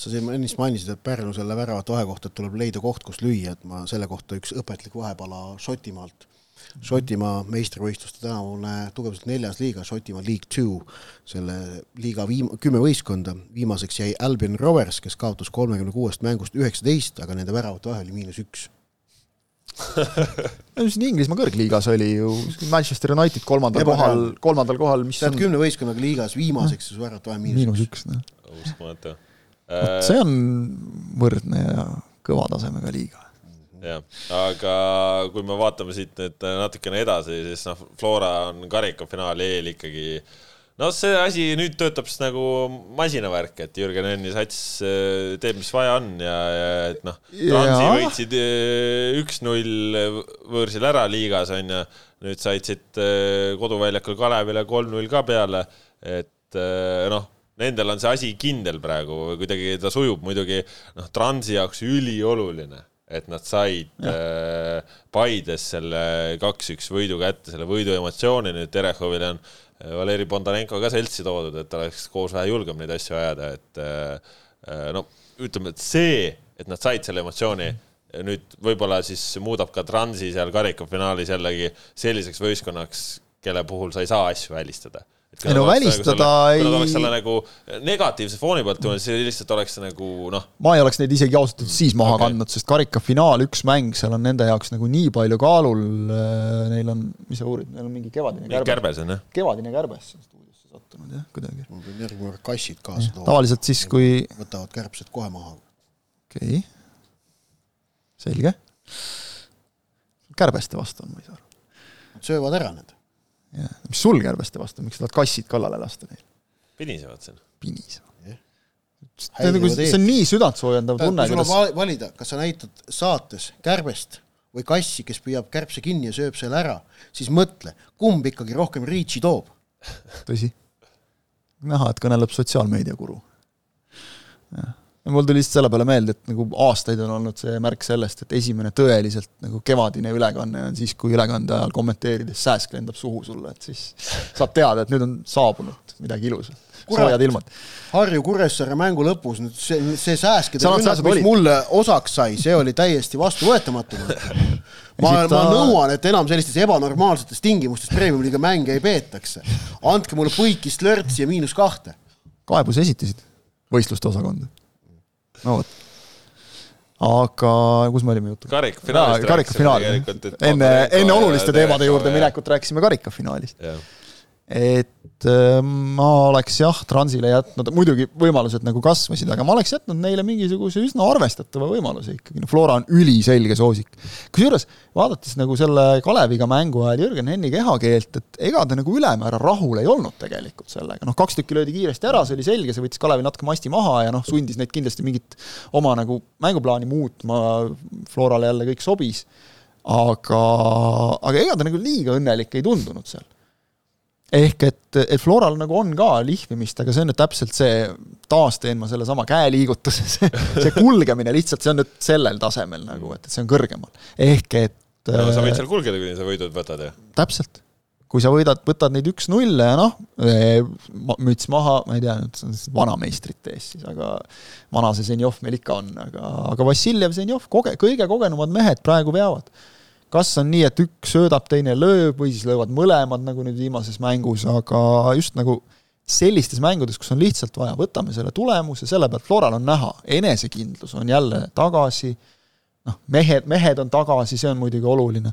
Speaker 3: Sa siin ennist mainisid, et Pärnu selle väravate vahe kohta, et tuleb leida koht, kus lüüa, et ma selle kohta üks õpetlik vahepala Šotimaalt. Šotimaa meistrivõistluste tänavune tugevuselt neljas liiga, Šotimaa League Two, selle liiga viim-, kümme võistkonda, viimaseks jäi Albion Rovers, kes kaotas kolmekümne kuuest mängust üheksateist, aga nende väravate vahe oli miinus üks. (laughs)
Speaker 2: Siin Inglismaa kõrgliigas oli ju, Manchester United kolmandal Eba kohal, kolmandal kohal, mis
Speaker 3: sa oled kümne võistkonnaga liigas viimaseks su väravate vahe miinus,
Speaker 2: miinus üks. noh.
Speaker 1: uskumatu.
Speaker 2: vot see on võrdne ja kõva tasemega liiga.
Speaker 1: Jah, aga kui me vaatame siit nüüd natukene edasi, siis noh, Flora on karikafinaali eel ikkagi noh, see asi nüüd töötab siis nagu masinavärk, et Jürgen Enni sats äh, teeb, mis vaja on ja, ja et noh, Transi võitsid äh, üks-null võõrsil ära liigas onju, nüüd said siit äh, koduväljakul Kalevile kolm-null ka peale, et noh nendel on see asi kindel praegu, kuidagi ta sujub muidugi noh, Transi jaoks ülioluline et nad said äh, Paides selle kaks-üks võidu kätte, selle võidu emotsiooni, nüüd Terehovile on äh, Valeri Bondarenko ka seltsi toodud, et oleks koos vähe julgem neid asju ajada, et äh, äh, no ütleme, et see, et nad said selle emotsiooni, nüüd võib-olla siis muudab ka Transi seal karikafinaalis jällegi selliseks võistkonnaks, kelle puhul sa ei saa asju välistada
Speaker 2: ei no välistada
Speaker 1: ei. kui nad oleks selle nagu negatiivse fooni pealt tulnud, siis lihtsalt oleks see nagu noh.
Speaker 2: ma ei oleks neid isegi ausalt öeldes siis maha okay. kandnud, sest karikafinaal, üks mäng, seal on nende jaoks nagu nii palju kaalul. Äh, neil on, mis sa uurid, neil on mingi kevadine kärbes.
Speaker 1: kärbes on jah.
Speaker 2: kevadine kärbes stuudiosse sattunud jah, kuidagi.
Speaker 3: ma pean järgmine kord kassid kaasa
Speaker 2: tooma. tavaliselt siis, kui.
Speaker 3: võtavad kärbsed kohe maha.
Speaker 2: okei okay., selge. kärbeste vastu on, ma ei saa aru.
Speaker 3: Nad söövad ära need
Speaker 2: mis sul kärbeste vastu, miks sa tahad kassid kallale lasta neil?
Speaker 1: pinisevad siin.
Speaker 2: pinisevad yeah.. see on nagu, see on nii südantsoojendav tunne.
Speaker 3: kui sul on valida, kas sa näitad saates kärbest või kassi, kes püüab kärbse kinni ja sööb selle ära, siis mõtle, kumb ikkagi rohkem reach'i toob.
Speaker 2: tõsi. näha, et kõneleb sotsiaalmeediakuru. jah mul tuli lihtsalt selle peale meelde, et nagu aastaid on olnud see märk sellest, et esimene tõeliselt nagu kevadine ülekanne on siis, kui ülekande ajal kommenteerides sääsk lendab suhu sulle, et siis saad teada, et nüüd on saabunud midagi ilusat, soojad ilmad.
Speaker 3: Harju Kuressaare mängu lõpus nüüd see, see sääskide rünnak, mis mulle osaks sai, see oli täiesti vastuvõetamatu. (laughs) ma, ma nõuan, et enam sellistes ebanormaalsetes tingimustes Premium-liiga mänge ei peetakse. andke mulle põikist lörtsi ja miinus kahte.
Speaker 2: kaebuse esitasid võistluste osakonda no vot aga kus me olime jutu?
Speaker 1: karikafinaalist
Speaker 2: no, karikafinaal, enne, enne oluliste teemade juurde minekut rääkisime karikafinaalist. Et Äh, ma oleks jah, Transile jätnud, muidugi võimalused nagu kasvasid, aga ma oleks jätnud neile mingisuguse üsna arvestatava võimaluse ikkagi, no Flora on üliselge soosik. kusjuures, vaadates nagu selle Kaleviga mängu ajal Jürgen Henni kehakeelt, et ega ta nagu ülemäära rahul ei olnud tegelikult sellega, noh, kaks tükki löödi kiiresti ära, see oli selge, see võttis Kalevi natuke masti maha ja noh, sundis neid kindlasti mingit oma nagu mänguplaani muutma, Florale jälle kõik sobis, aga, aga ega ta nagu liiga õnnelik ei tundunud seal ehk et, et Floral nagu on ka lihvimist, aga see on nüüd täpselt see, taas teen ma sellesama käeliigutuse, see, (laughs) see kulgemine lihtsalt, see on nüüd sellel tasemel nagu, et, et see on kõrgemal. ehk et
Speaker 1: no sa võid seal kulgeda, kuni sa võidud võtad ju.
Speaker 2: täpselt kui sa võidad, võtad neid üks-nulle ja noh, müts maha, ma ei tea, nüüd vanameistrite ees siis, aga vana see Zenjov meil ikka on, aga, aga Vassiljev, Zenjov, koge-, kõige kogenumad mehed praegu veavad. Kas on nii, et üks söödab, teine lööb või siis löövad mõlemad, nagu nüüd viimases mängus, aga just nagu sellistes mängudes, kus on lihtsalt vaja, võtame selle tulemuse, selle pealt Floral on näha, enesekindlus on jälle tagasi, noh, mehed, mehed on tagasi, see on muidugi oluline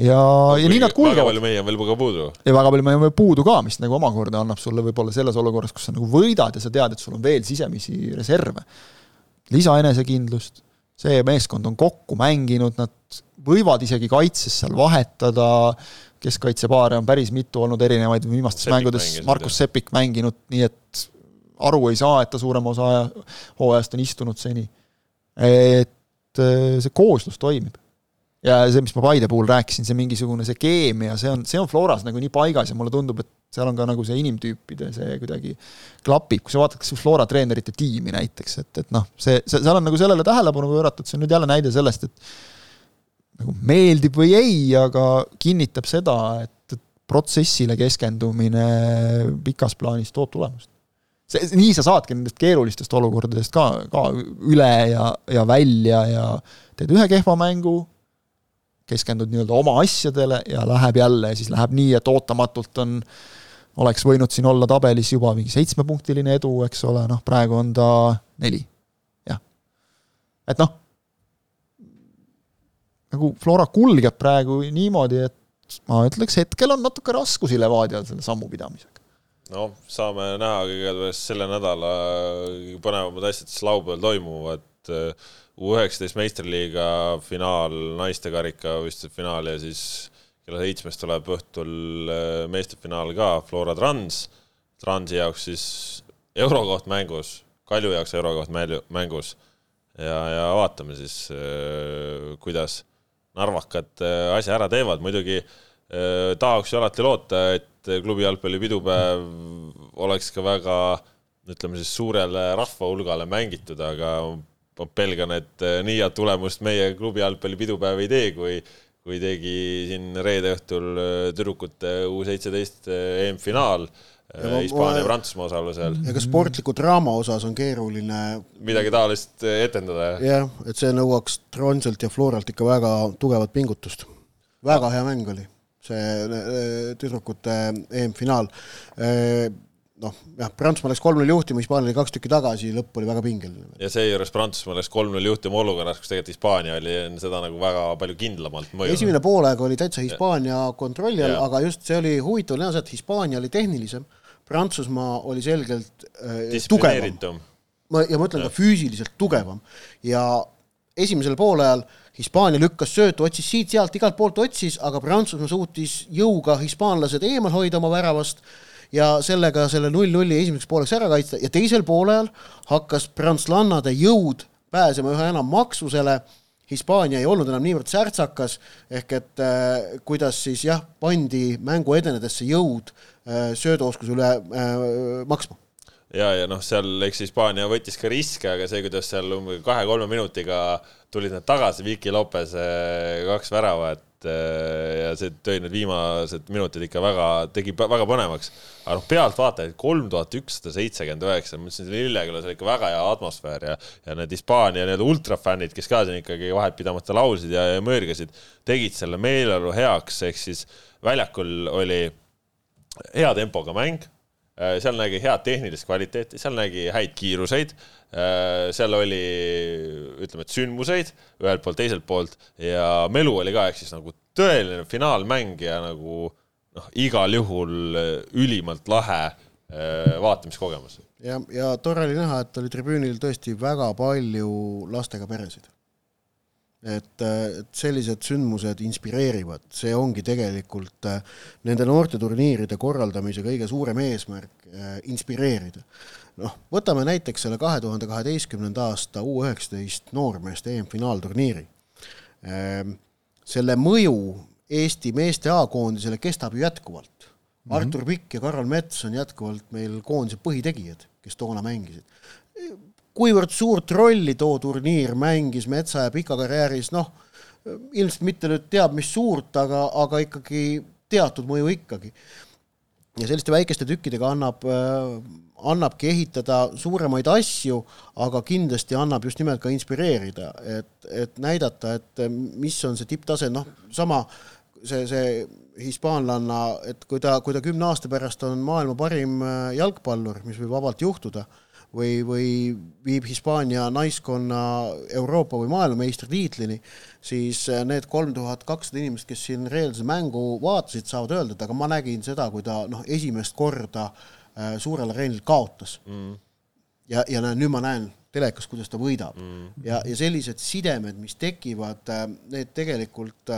Speaker 2: ja no,, ja nii nad kulgevad.
Speaker 1: väga palju mehi on veel ka puudu.
Speaker 2: ja väga palju mehi on veel puudu ka, mis nagu omakorda annab sulle võib-olla selles olukorras, kus sa nagu võidad ja sa tead, et sul on veel sisemisi reserve, lisaenesekindlust, see meeskond on kokku mänginud, nad võivad isegi kaitses seal vahetada, keskkaitsepaare on päris mitu olnud erinevaid. Viimastes Sepik mängudes, Markus Sepik mänginud, nii et aru ei saa, et ta suurema osa aja, hooajast on istunud seni. et äh, see kooslus toimib. Ja see, mis ma Paide puhul rääkisin, see mingisugune see keemia, see on, see on Floras nagu nii paigas ja mulle tundub, et seal on ka nagu see inimtüüpide see kuidagi klapib, kui sa vaatad kas või Flora treenerite tiimi näiteks, et, et noh, see, see, seal on nagu sellele tähelepanu pööratud, see on nüüd jälle näide sellest, et nagu meeldib või ei, aga kinnitab seda, et protsessile keskendumine pikas plaanis toob tulemust. see, nii sa saadki nendest keerulistest olukordadest ka, ka üle ja, ja välja ja teed ühe kehva mängu, keskendud nii-öelda oma asjadele ja läheb jälle ja siis läheb nii, et ootamatult on, oleks võinud siin olla tabelis juba mingi seitsmepunktiline edu, eks ole, noh praegu on ta neli, jah. et noh, nagu Flora kulgeb praegu niimoodi, et ma ütleks, hetkel on natuke raskusi Levadial selle sammu pidamisega.
Speaker 1: noh, saame näha kõigepealt selle nädala põnevamad asjad, mis laupäeval toimuvad U üheksateist meistriliiga finaal, naiste karika võistluse finaal ja siis kella seitsmest tuleb õhtul äh, meeste finaal ka, Flora Trans. Transi jaoks siis eurokoht mängus, Kalju jaoks eurokoht mängus ja, ja vaatame siis, äh, kuidas narvakad äh, asja ära teevad, muidugi tahaks ju alati loota, et klubi jalgpalli pidupäev oleks ka väga ütleme siis suurele rahvahulgale mängitud, aga ma pelgan, et äh, nii head tulemust meie klubi jalgpallipidupäev ei tee, kui, kui tegi siin reede õhtul äh, tüdrukute U seitseteist äh, EM-finaal Hispaania ja Prantsusmaa osalusel.
Speaker 3: ka sportliku draama osas on keeruline
Speaker 1: midagi taolist etendada.
Speaker 3: jah, et see nõuaks Tronselt ja Floralt ikka väga tugevat pingutust. väga hea mäng oli see tüdrukute EM-finaal noh, jah, Prantsusmaa läks kolm-null juhtima, Hispaania oli kaks tükki tagasi, lõpp oli väga pingeline.
Speaker 1: ja seejuures Prantsusmaa läks kolm-null juhtima olukorras, kus tegelikult Hispaania oli seda nagu väga palju kindlamalt mõjunud.
Speaker 3: esimene poolaeg oli täitsa Hispaania kontrolli all, aga just see oli huvitav näha et Hispaania oli tehnilisem, Prantsusmaa oli selgelt äh, tugevam. ma, ja ma ütlen ja. ka füüsiliselt tugevam ja esimesel poolajal Hispaania lükkas söötu, otsis siit-sealt, igalt poolt otsis, aga Prantsusmaa suutis jõuga hispaanlased eemal hoida oma väravast ja sellega selle null-nulli esimeseks pooleks ära kaitsta ja teisel poolel hakkas prantslannade jõud pääsema üha enam maksusele. Hispaania ei olnud enam niivõrd särtsakas, ehk et äh, kuidas siis jah, pandi mängu edenedes see jõud äh, söödooskuse üle äh, maksma
Speaker 1: ja, ja noh, seal eks Hispaania võttis ka riske, aga see, kuidas seal umbes kahe-kolme minutiga tulid nad tagasi, Viki Lopez kaks väravat, Äh, ja see tõi need viimased minutid ikka väga, tegi väga põnevaks. aga noh, pealtvaatajaid kolm tuhat ükssada seitsekümmend üheksa, ma mõtlesin, et Lillekülas oli ikka väga hea atmosfäär ja, ja need Hispaania nii-öelda ultrafännid, kes ka siin ikkagi vahepidamata laulsid ja, ja mõõrgasid, tegid selle meeleolu heaks, ehk siis väljakul oli hea tempoga mäng seal nägi head tehnilist kvaliteeti, seal nägi häid kiiruseid, äh, seal oli, ütleme, et sündmuseid ühelt poolt, teiselt poolt. Ja melu oli ka, ehk siis nagu tõeline finaalmäng ja nagu noh, igal juhul ülimalt lahe äh, vaatamiskogemus.
Speaker 3: ja, ja tore oli näha, et oli tribüünil tõesti väga palju lastega peresid et, et sellised sündmused inspireerivad, see ongi tegelikult äh, nende noorteturniiride korraldamise kõige suurem eesmärk, äh, inspireerida. noh, võtame näiteks selle kahe tuhande kaheteistkümnenda aasta U üheksateist noormeeste EM-finaalturniiri. Ähm, selle mõju Eesti meeste A-koondisele kestab ju jätkuvalt. Mm -hmm. Artur Pikk ja Karol Mets on jätkuvalt meil koondise põhitegijad, kes toona mängisid kuivõrd suurt rolli too turniir mängis Metsa ja Pika karjääris, noh, ilmselt mitte nüüd teab mis suurt, aga, aga ikkagi teatud mõju ikkagi. ja selliste väikeste tükkidega annab, annabki ehitada suuremaid asju, aga kindlasti annab just nimelt ka inspireerida, et, et näidata, et mis on see tipptase, noh, sama see, see hispaanlanna, et kui ta, kui ta kümne aasta pärast on maailma parim jalgpallur, mis võib vabalt juhtuda või, või viib Hispaania naiskonna Euroopa või maailmameistritiitlini, siis äh, need kolm tuhat kakssada inimest, kes siin reaalse mängu vaatasid, saavad öelda, et aga ma nägin seda, kui ta noh, esimest korda äh, suurel areenil kaotas. Mm.. ja, ja näe, nüüd ma näen telekas, kuidas ta võidab. Mm. ja, ja sellised sidemed, mis tekivad, äh, need tegelikult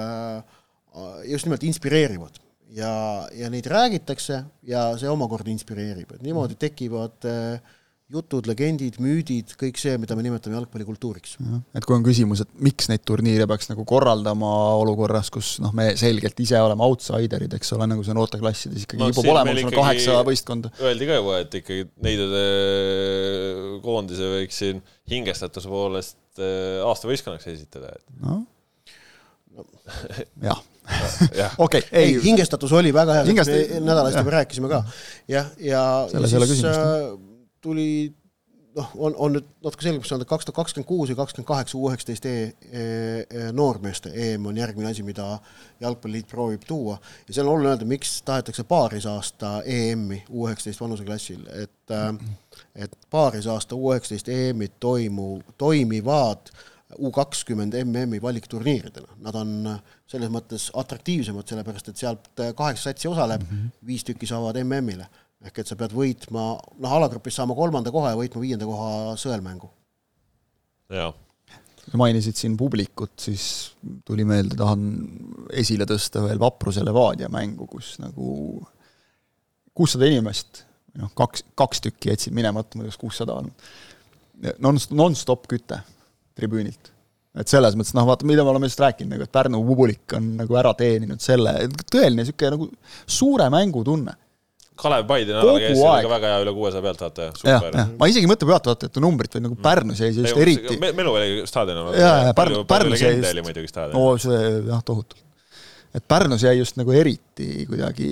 Speaker 3: just nimelt inspireerivad. Ja, ja neid räägitakse ja see omakorda inspireerib, et niimoodi tekivad äh, jutud, legendid, müüdid, kõik see, mida me nimetame jalgpallikultuuriks.
Speaker 2: et kui on küsimus, et miks neid turniire peaks nagu korraldama olukorras, kus noh, me selgelt ise oleme outsiderid, eks ole, nagu see noorteklassides ikkagi no, kipub olema, sul on kaheksa võistkonda.
Speaker 1: Öeldi ka juba, et ikkagi neidude koondise võiks siin hingestatuse poolest äh, aasta võistkonnaks esitada, et noh
Speaker 2: no. (laughs) (laughs) jah okei,
Speaker 3: ei. hingestatus oli väga hea Hingest..., nädal eest juba rääkisime ka. jah, ja, ja, ja siis äh, tuli noh, on, on nüüd natuke selgemaks saanud, et kaks tuhat kakskümmend kuus ja kakskümmend kaheksa U üheksateist E, e, e noormeeste EM on järgmine asi, mida Jalgpalliliit proovib tuua. Ja see on oluline öelda, miks tahetakse paarisaasta EM-i U üheksateist vanuseklassil, et et paarisaasta U üheksateist EM-id toimu, toimivad U kakskümmend MM-i valikturniiridena, nad on selles mõttes atraktiivsemad, sellepärast et sealt kaheksa satsi osaleb mm, -hmm. viis tükki saavad MM-ile ehk et sa pead võitma, noh, alagrupis saama kolmanda koha ja võitma viienda koha sõelmängu.
Speaker 1: jaa.
Speaker 2: sa mainisid siin publikut, siis tuli meelde, tahan esile tõsta veel Vapruse Levadia mängu, kus nagu kuussada inimest, noh, kaks, kaks tükki jätsid minemata, ma ei tea, kas kuussada on. Non, non-stop küte tribüünilt et selles mõttes noh, vaata, mida me oleme just rääkinud, nagu et Pärnu publik on nagu ära teeninud selle, tõeline niisugune nagu suure mängu tunne.
Speaker 1: Kalev Paide nädal käis sellega väga hea üle kuuesaja pealtvaataja, super.
Speaker 2: ma isegi ei mõtle pealtvaatajate numbrit, vaid nagu Pärnus jäi see just eriti.
Speaker 1: Meluväli staadion on.
Speaker 2: jaa, jaa, Pärnu, Pärnus jäi
Speaker 1: just. muidugi staadion.
Speaker 2: oo, see jah, tohutult. et Pärnus jäi just nagu eriti kuidagi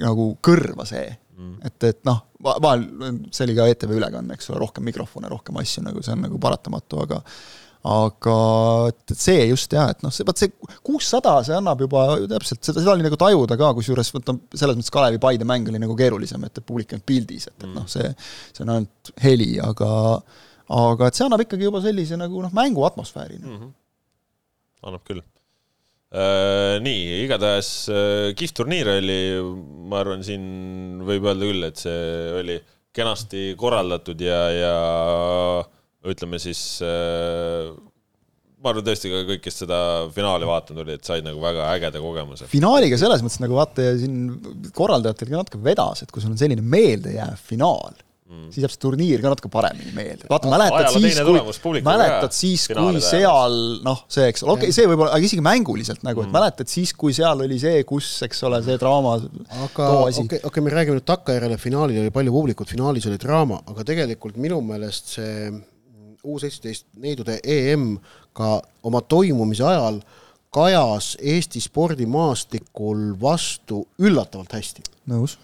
Speaker 2: nagu kõrva see mm., et, et noh, vahel, see oli ka ETV ülekanne, eks ole, rohkem mikrofone, rohkem asju, nagu see on nagu paratamatu, aga aga et, see just jah, et noh, see, vaat see kuussada, see annab juba täpselt, seda, seda oli nagu tajuda ka, kusjuures vot noh, selles mõttes Kalevi-Paide mäng oli nagu keerulisem, et, publik ei olnud pildis, et, et noh, see, see on ainult heli, aga aga et see annab ikkagi juba sellise nagu noh, mängu atmosfääri mm.
Speaker 1: -hmm. annab küll äh,. Nii, igatahes äh, kihvt turniir oli, ma arvan, siin võib öelda küll, et see oli kenasti korraldatud ja, ja ütleme siis äh, ma arvan tõesti ka kõik, kes seda finaali vaatanud olid, said nagu väga ägeda kogemuse.
Speaker 2: finaaliga selles mõttes nagu vaata ja siin korraldajatel ka natuke vedas, et kui sul on selline meeldejääv finaal mm., siis jääb see turniir ka natuke paremini meelde. vaata, mäletad siis, kui, mäletad siis, kui seal noh, see, eks ole, okei okay,, see võib-olla, aga isegi mänguliselt nagu, et mm. mäletad siis, kui seal oli see, kus, eks ole, see draama
Speaker 3: aga okei okay,, okay, me räägime nüüd takkajärjele, finaalil oli palju publikut, finaalis oli draama, aga tegelikult minu meelest see U seitseteist neidude EM ka oma toimumise ajal kajas Eesti spordimaastikul vastu üllatavalt hästi.
Speaker 2: nõus.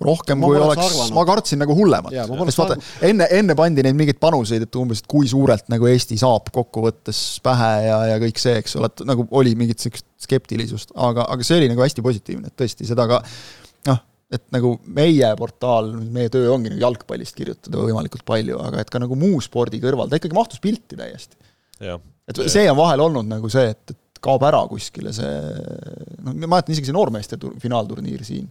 Speaker 2: rohkem ma kui oleks, arvanud. ma kartsin nagu hullemat. sest vaata, enne, enne pandi neid mingeid panuseid, et umbes, et kui suurelt nagu Eesti saab kokkuvõttes pähe ja, ja kõik see, eks ole, et nagu oli mingit niisugust skeptilisust, aga, aga see oli nagu hästi positiivne, et tõesti seda ka et nagu meie portaal, meie töö ongi nagu jalgpallist kirjutada võimalikult palju, aga et ka nagu muu spordi kõrval, ta ikkagi mahtus pilti täiesti. et see on vahel olnud nagu see, et, et kaob ära kuskile see, noh, ma mäletan isegi see noormeeste finaalturniir siin,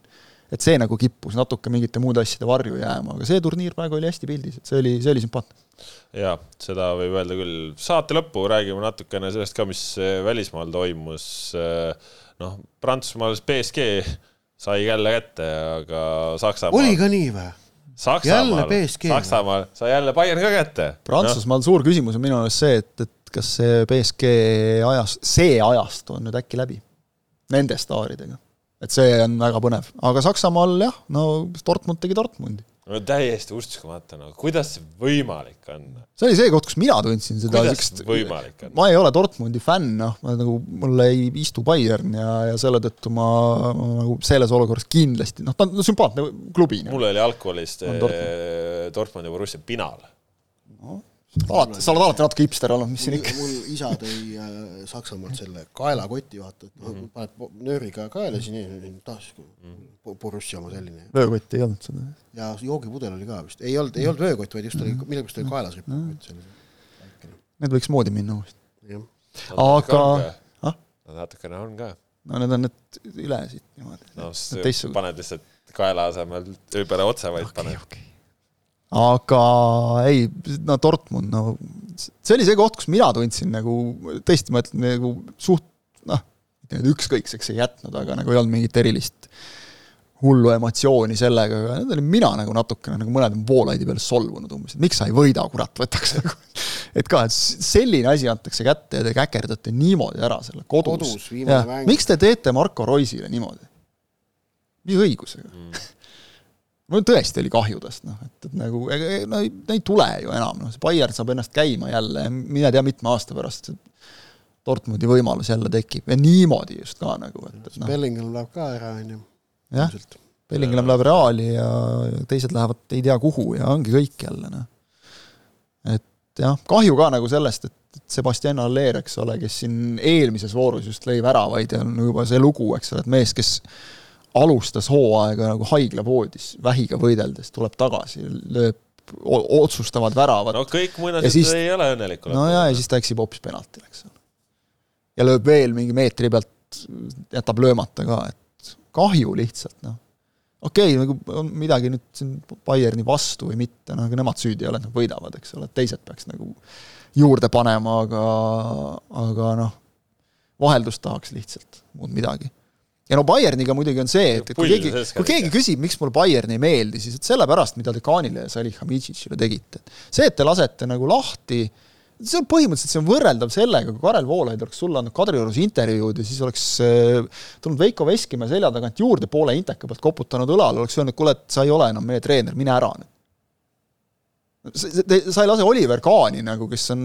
Speaker 2: et see nagu kippus natuke mingite muude asjade varju jääma, aga see turniir praegu oli hästi pildis, et see oli, see oli sümpaatne.
Speaker 1: jaa, seda võib öelda küll. saate lõppu räägime natukene sellest ka, mis välismaal toimus, noh, Prantsusmaal BSG sai jälle kätte, aga Saksamaal.
Speaker 3: oli ka nii või?
Speaker 1: Saksamaal, Saksamaal sai jälle Bayern ka kätte.
Speaker 2: Prantsusmaal no. suur küsimus on minu meelest see, et, et kas see BSG ajas, see ajast on nüüd äkki läbi nende staaridega. et see on väga põnev, aga Saksamaal jah, no Dortmund tegi Dortmundi.
Speaker 1: No täiesti uskumatu, no kuidas see võimalik on?
Speaker 2: see oli see koht, kus mina tundsin seda
Speaker 1: on?
Speaker 2: ma ei ole Dortmundi fänn, noh, ma nagu, mulle ei istu Bayern ja, ja selle tõttu ma, ma nagu selles olukorras kindlasti, noh, ta on sümpaatne klubi.
Speaker 1: mul oli algkoolis Dortmund. Dortmundi Borussia Pinal
Speaker 2: alati, sa oled alati natuke hipster olnud, mis siin ikka.
Speaker 3: mul isa tõi äh, Saksamaalt selle kaelakoti, vaata, et mm -hmm. paned nööriga kaela siin tasku mm., Borussia oma selline.
Speaker 2: vöökotti ei olnud seda?
Speaker 3: ja joogipudel oli ka vist, ei olnud, ei olnud vöökott, vaid just oli, millegipärast oli kaelas ripakott selline.
Speaker 2: Need võiks moodi minna uuesti. aga.
Speaker 1: Ah? natukene on ka.
Speaker 2: no need on need üle siit niimoodi.
Speaker 1: no paned lihtsalt kaela asemel öö peale otse, vaid okay, paned okay
Speaker 2: aga ei, no Dortmund, no see oli see koht, kus mina tundsin nagu tõesti, ma ütlen nagu suht noh, ükskõikseks ei jätnud, aga nagu ei olnud mingit erilist hullu emotsiooni sellega, aga nüüd olin mina nagu natukene nagu mõned Voolaidi peale solvunud umbes, et miks sa ei võida, kurat, võtaks nagu. et ka, et selline asi antakse kätte ja te käkerdate niimoodi ära selle kodus, kodus. miks te teete Marko Roisile niimoodi? mis õigusega mm.? Mul tõesti oli kahju tast, noh, et, et nagu ega no ei, ei tule ju enam, noh, see Bayern saab ennast käima jälle mine tea, mitme aasta pärast see Dortmundi võimalus jälle tekib ja niimoodi just ka nagu, et, et
Speaker 3: noh. Bellingham läheb ka ära, on ju.
Speaker 2: jah, Bellingham läheb Reali ja teised lähevad ei tea kuhu ja ongi kõik jälle, noh. et jah, kahju ka nagu sellest, et Sebastian Aller, eks ole, kes siin eelmises voorus just lõi väravaid ja on juba see lugu, eks ole, et mees, kes alustas hooaega nagu haiglavoodis vähiga võideldes, tuleb tagasi, lööb otsustavad väravad.
Speaker 1: no kõik muinasjutud ei ole õnnelikud.
Speaker 2: no ja, ja siis ta eksib hoopis penaltil, eks ole. ja lööb veel mingi meetri pealt, jätab löömata ka, et kahju lihtsalt, noh. okei okay,, nagu on midagi nüüd siin Bayerni vastu või mitte, noh, aga nemad süüdi ei ole, nad võidavad, eks ole, teised peaks nagu juurde panema, aga, aga noh, vaheldust tahaks lihtsalt, muud midagi ja no Bayerniga muidugi on see, et, et kui keegi, kui keegi küsib, miks mulle Bayern ei meeldi, siis et sellepärast, mida te Kaanile ja Salihamidzicile tegite. see, et te lasete nagu lahti, see on põhimõtteliselt, see on võrreldav sellega, kui Karel Voolaid oleks sulle andnud Kadriorus intervjuud ja siis oleks äh, tulnud Veiko Veskimäe selja tagant juurde poole inteka pealt koputanud õlale, oleks öelnud, kuule, et sa ei ole enam meie treener, mine ära nüüd sa ei lase Oliver Kaani nagu, kes on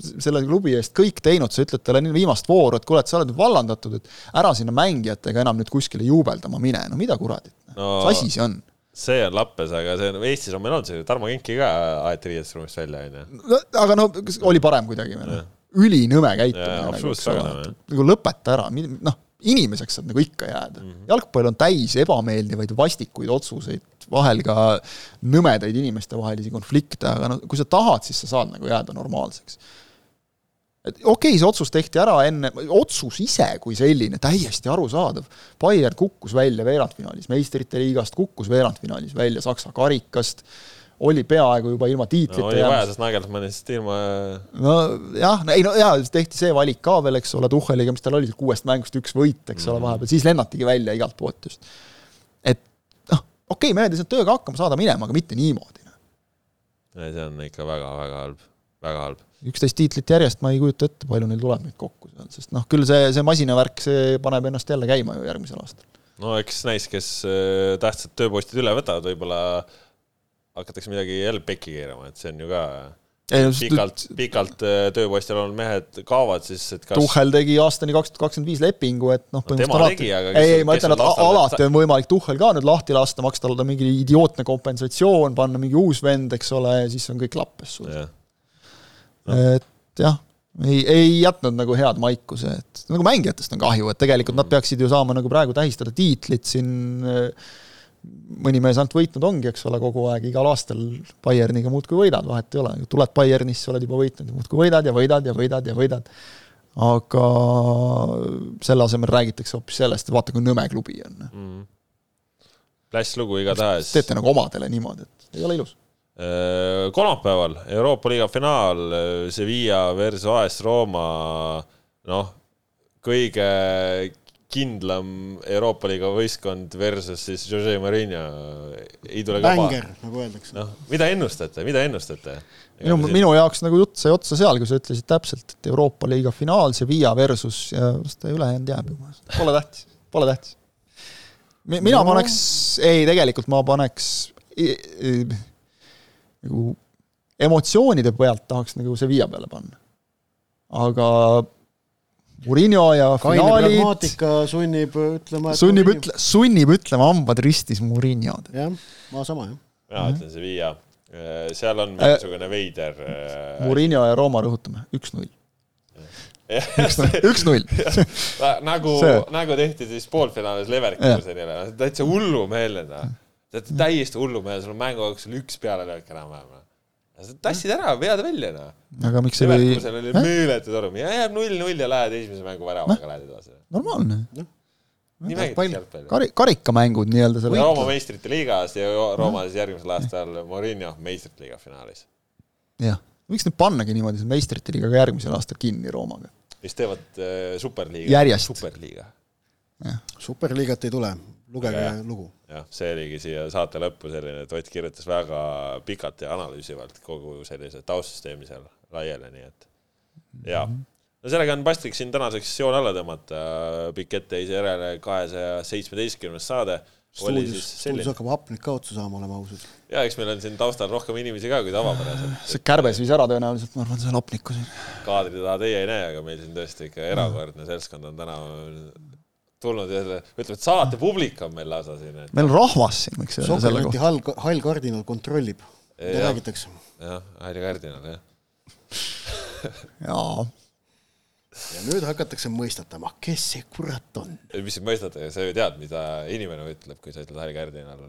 Speaker 2: selle klubi eest kõik teinud, sa ütled talle viimast vooru, et kuule, et sa oled vallandatud, et ära sinna mängijatega enam nüüd kuskile juubeldama mine, no mida kuradit? No,, mis asi see on?
Speaker 1: see on lappes, aga see on, Eestis on meil olnud see, Tarmo Kinki ka aeti riietusruumist välja, onju.
Speaker 2: aga no oli parem kuidagi või? Noh, ülinõme käitumine nagu, nagu lõpeta ära, noh, inimeseks saad nagu ikka jääda mm. -hmm. jalgpall on täis ebameeldivaid, vastikuid otsuseid, vahel ka nõmedaid inimestevahelisi konflikte, aga no kui sa tahad, siis sa saad nagu jääda normaalseks. et okei okay,, see otsus tehti ära enne, otsus ise kui selline, täiesti arusaadav. Bayern kukkus välja veerandfinaalis, meistrite liigast kukkus veerandfinaalis välja Saksa karikast oli peaaegu juba ilma tiitlita no,
Speaker 1: oli vaja, sest Nagelsmannist ilma
Speaker 2: nojah, ei no jaa, tehti see valik ka veel, eks ole, Tuhheliga, mis tal oli, kuuest mängust üks võit, eks mm -hmm. ole, mhm. vahepeal, siis lennatigi välja igalt poolt just. et noh, okei okay,, mehed ei saanud tööga hakkama, saada minema, aga mitte niimoodi. Noh.
Speaker 1: ei, see on ikka väga-väga halb, väga halb.
Speaker 2: üksteist tiitlit järjest, ma ei kujuta ette, palju neil tuleb neid kokku seal, sest noh, küll see, see masinavärk, see paneb ennast jälle käima ju järgmisel aastal.
Speaker 1: no eks näis, kes äh, tähtsad tööpostid üle võtavad, võib-olla hakatakse midagi jälle pekki keerama, et see on ju ka ei, no, pikalt, pikalt äh, tööpostil olnud mehed kaovad, siis et
Speaker 2: kas Tuhhel tegi aastani kaks tuhat kakskümmend viis lepingu, et noh,
Speaker 1: no, tema tegi, aga
Speaker 2: ei, ei, ma ütlen, et alati on võimalik Tuhhel ka nüüd lahti lasta, maksta talle mingi idiootne kompensatsioon, panna mingi uus vend, eks ole, ja siis on kõik lappes sul ja.. No. et jah, ei, ei jätnud nagu head maiku see, et nagu mängijatest on kahju, et tegelikult mm. nad peaksid ju saama nagu praegu tähistada tiitlit siin äh, mõni mees ainult võitnud ongi, eks ole, kogu aeg, igal aastal Bayerniga muudkui võidad, vahet ei ole, tuled Bayernisse, oled juba võitnud, muudkui võidad ja võidad ja võidad ja võidad. aga selle asemel räägitakse hoopis sellest, vaata, kui nõme klubi on. Mm..
Speaker 1: Pläss lugu igatahes.
Speaker 2: teete nagu omadele niimoodi, et ei ole ilus.
Speaker 1: Äh, kolmapäeval Euroopa liiga finaal, Sevilla versus AS Rooma, noh, kõige kindlam Euroopa liiga võistkond versus siis Jose Mourinho ei tule ka
Speaker 3: Bänger, nagu öeldakse.
Speaker 1: noh, mida ennustate, mida ennustate?
Speaker 2: minu, minu jaoks nagu jutt sai otsa seal, kui sa ütlesid täpselt, et Euroopa liiga finaal, Sevilla versus ja seda ülejäänud jääb juba, pole tähtis, pole tähtis. mina no. paneks, ei tegelikult ma paneks nagu emotsioonide pealt tahaks nagu Sevilla peale panna. aga Murillo ja
Speaker 3: kaine
Speaker 2: finaalid
Speaker 3: pragmaatika sunnib ütlema
Speaker 2: sunnib ütle, sunnib ütlema hambad ristis Muriniod.
Speaker 3: jah, ma sama jah.
Speaker 1: mina ütlen Sevilla. seal on mingisugune veider. äh,
Speaker 2: Murillo ja Rooma rõhutame, üks-null. üks-null. (laughs)
Speaker 1: nagu
Speaker 2: See.,
Speaker 1: nagu tehti siis poolfinaalis Leverkusenile, täitsa hullumeelne noh. täiesti hullumeelne, sul on mängu jooksul üks pealelöök enam-vähem. Tassid ära, vead välja noh.
Speaker 2: aga miks see või
Speaker 1: Leverkusen oli, meeletu torm ja jääb null-null ja lähed esimese mängu väravaga lähed edasi.
Speaker 2: normaalne.
Speaker 1: nii mängiti jalgpalli.
Speaker 2: kari-, karikamängud nii-öelda selle
Speaker 1: Rooma meistrite liigas ja Rooma siis järgmisel aastal Mourinho meistrite liiga finaalis.
Speaker 2: jah, võiks nüüd pannagi niimoodi selle meistrite liigaga järgmisel aastal kinni Roomaga.
Speaker 1: mis teevad äh, superliiga.
Speaker 2: Järjest.
Speaker 1: superliiga.
Speaker 3: superliigat ei tule, lugege
Speaker 1: hea.
Speaker 3: lugu.
Speaker 1: jah, see oligi siia saate lõppu selline, et Ott kirjutas väga pikalt ja analüüsivalt kogu sellise taustsüsteemi seal laiali, nii et jaa. no sellega on paslik siin tänaseks joon alla tõmmata, pikk etteheise järele kahesaja seitsmeteistkümnes saade oli
Speaker 3: stuudios, stuudios hakkab hapnik ka otsa saama, oleme ausad.
Speaker 1: ja eks meil on siin taustal rohkem inimesi ka kui tavapäraselt. (laughs)
Speaker 2: see kärbes viis ära tõenäoliselt, ma arvan, selle hapniku siin.
Speaker 1: kaadri taha teie ei näe, aga meil siin tõesti ikka erakordne seltskond on täna tulnud jälle, ütleme, et saate publik on meil lausa siin, et
Speaker 2: meil on rahvas siin, võiks öelda selle kohta.
Speaker 3: hall, hall kardinal kontrollib, mida räägitakse.
Speaker 1: jah, Haili kardinal jah.
Speaker 2: jaa,
Speaker 3: ja nüüd hakatakse mõistatama, kes see kurat on.
Speaker 1: mis sind mõistate, sa ju tead, mida inimene ütleb, kui sa ütled Haili kardinal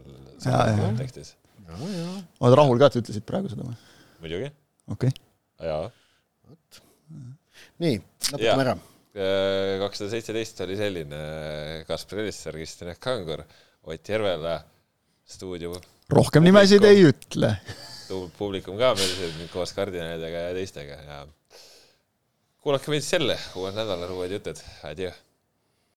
Speaker 1: kontekstis.
Speaker 2: oled rahul ka, et ütlesid praegu seda või?
Speaker 1: muidugi,
Speaker 2: okei okay..
Speaker 1: jaa.
Speaker 3: nii,
Speaker 1: Jaa.
Speaker 3: lõpetame ära.
Speaker 1: Kakssada seitseteist oli selline Kaspar Elisser, Kristjan Kangur, Ott Järvela, stuudio.
Speaker 2: Rohkem nimesid ei ütle.
Speaker 1: publikum ka meil siin koos kardinalidega ja teistega ja kuulake meid selle uuel nädalal uued jutud, adjöö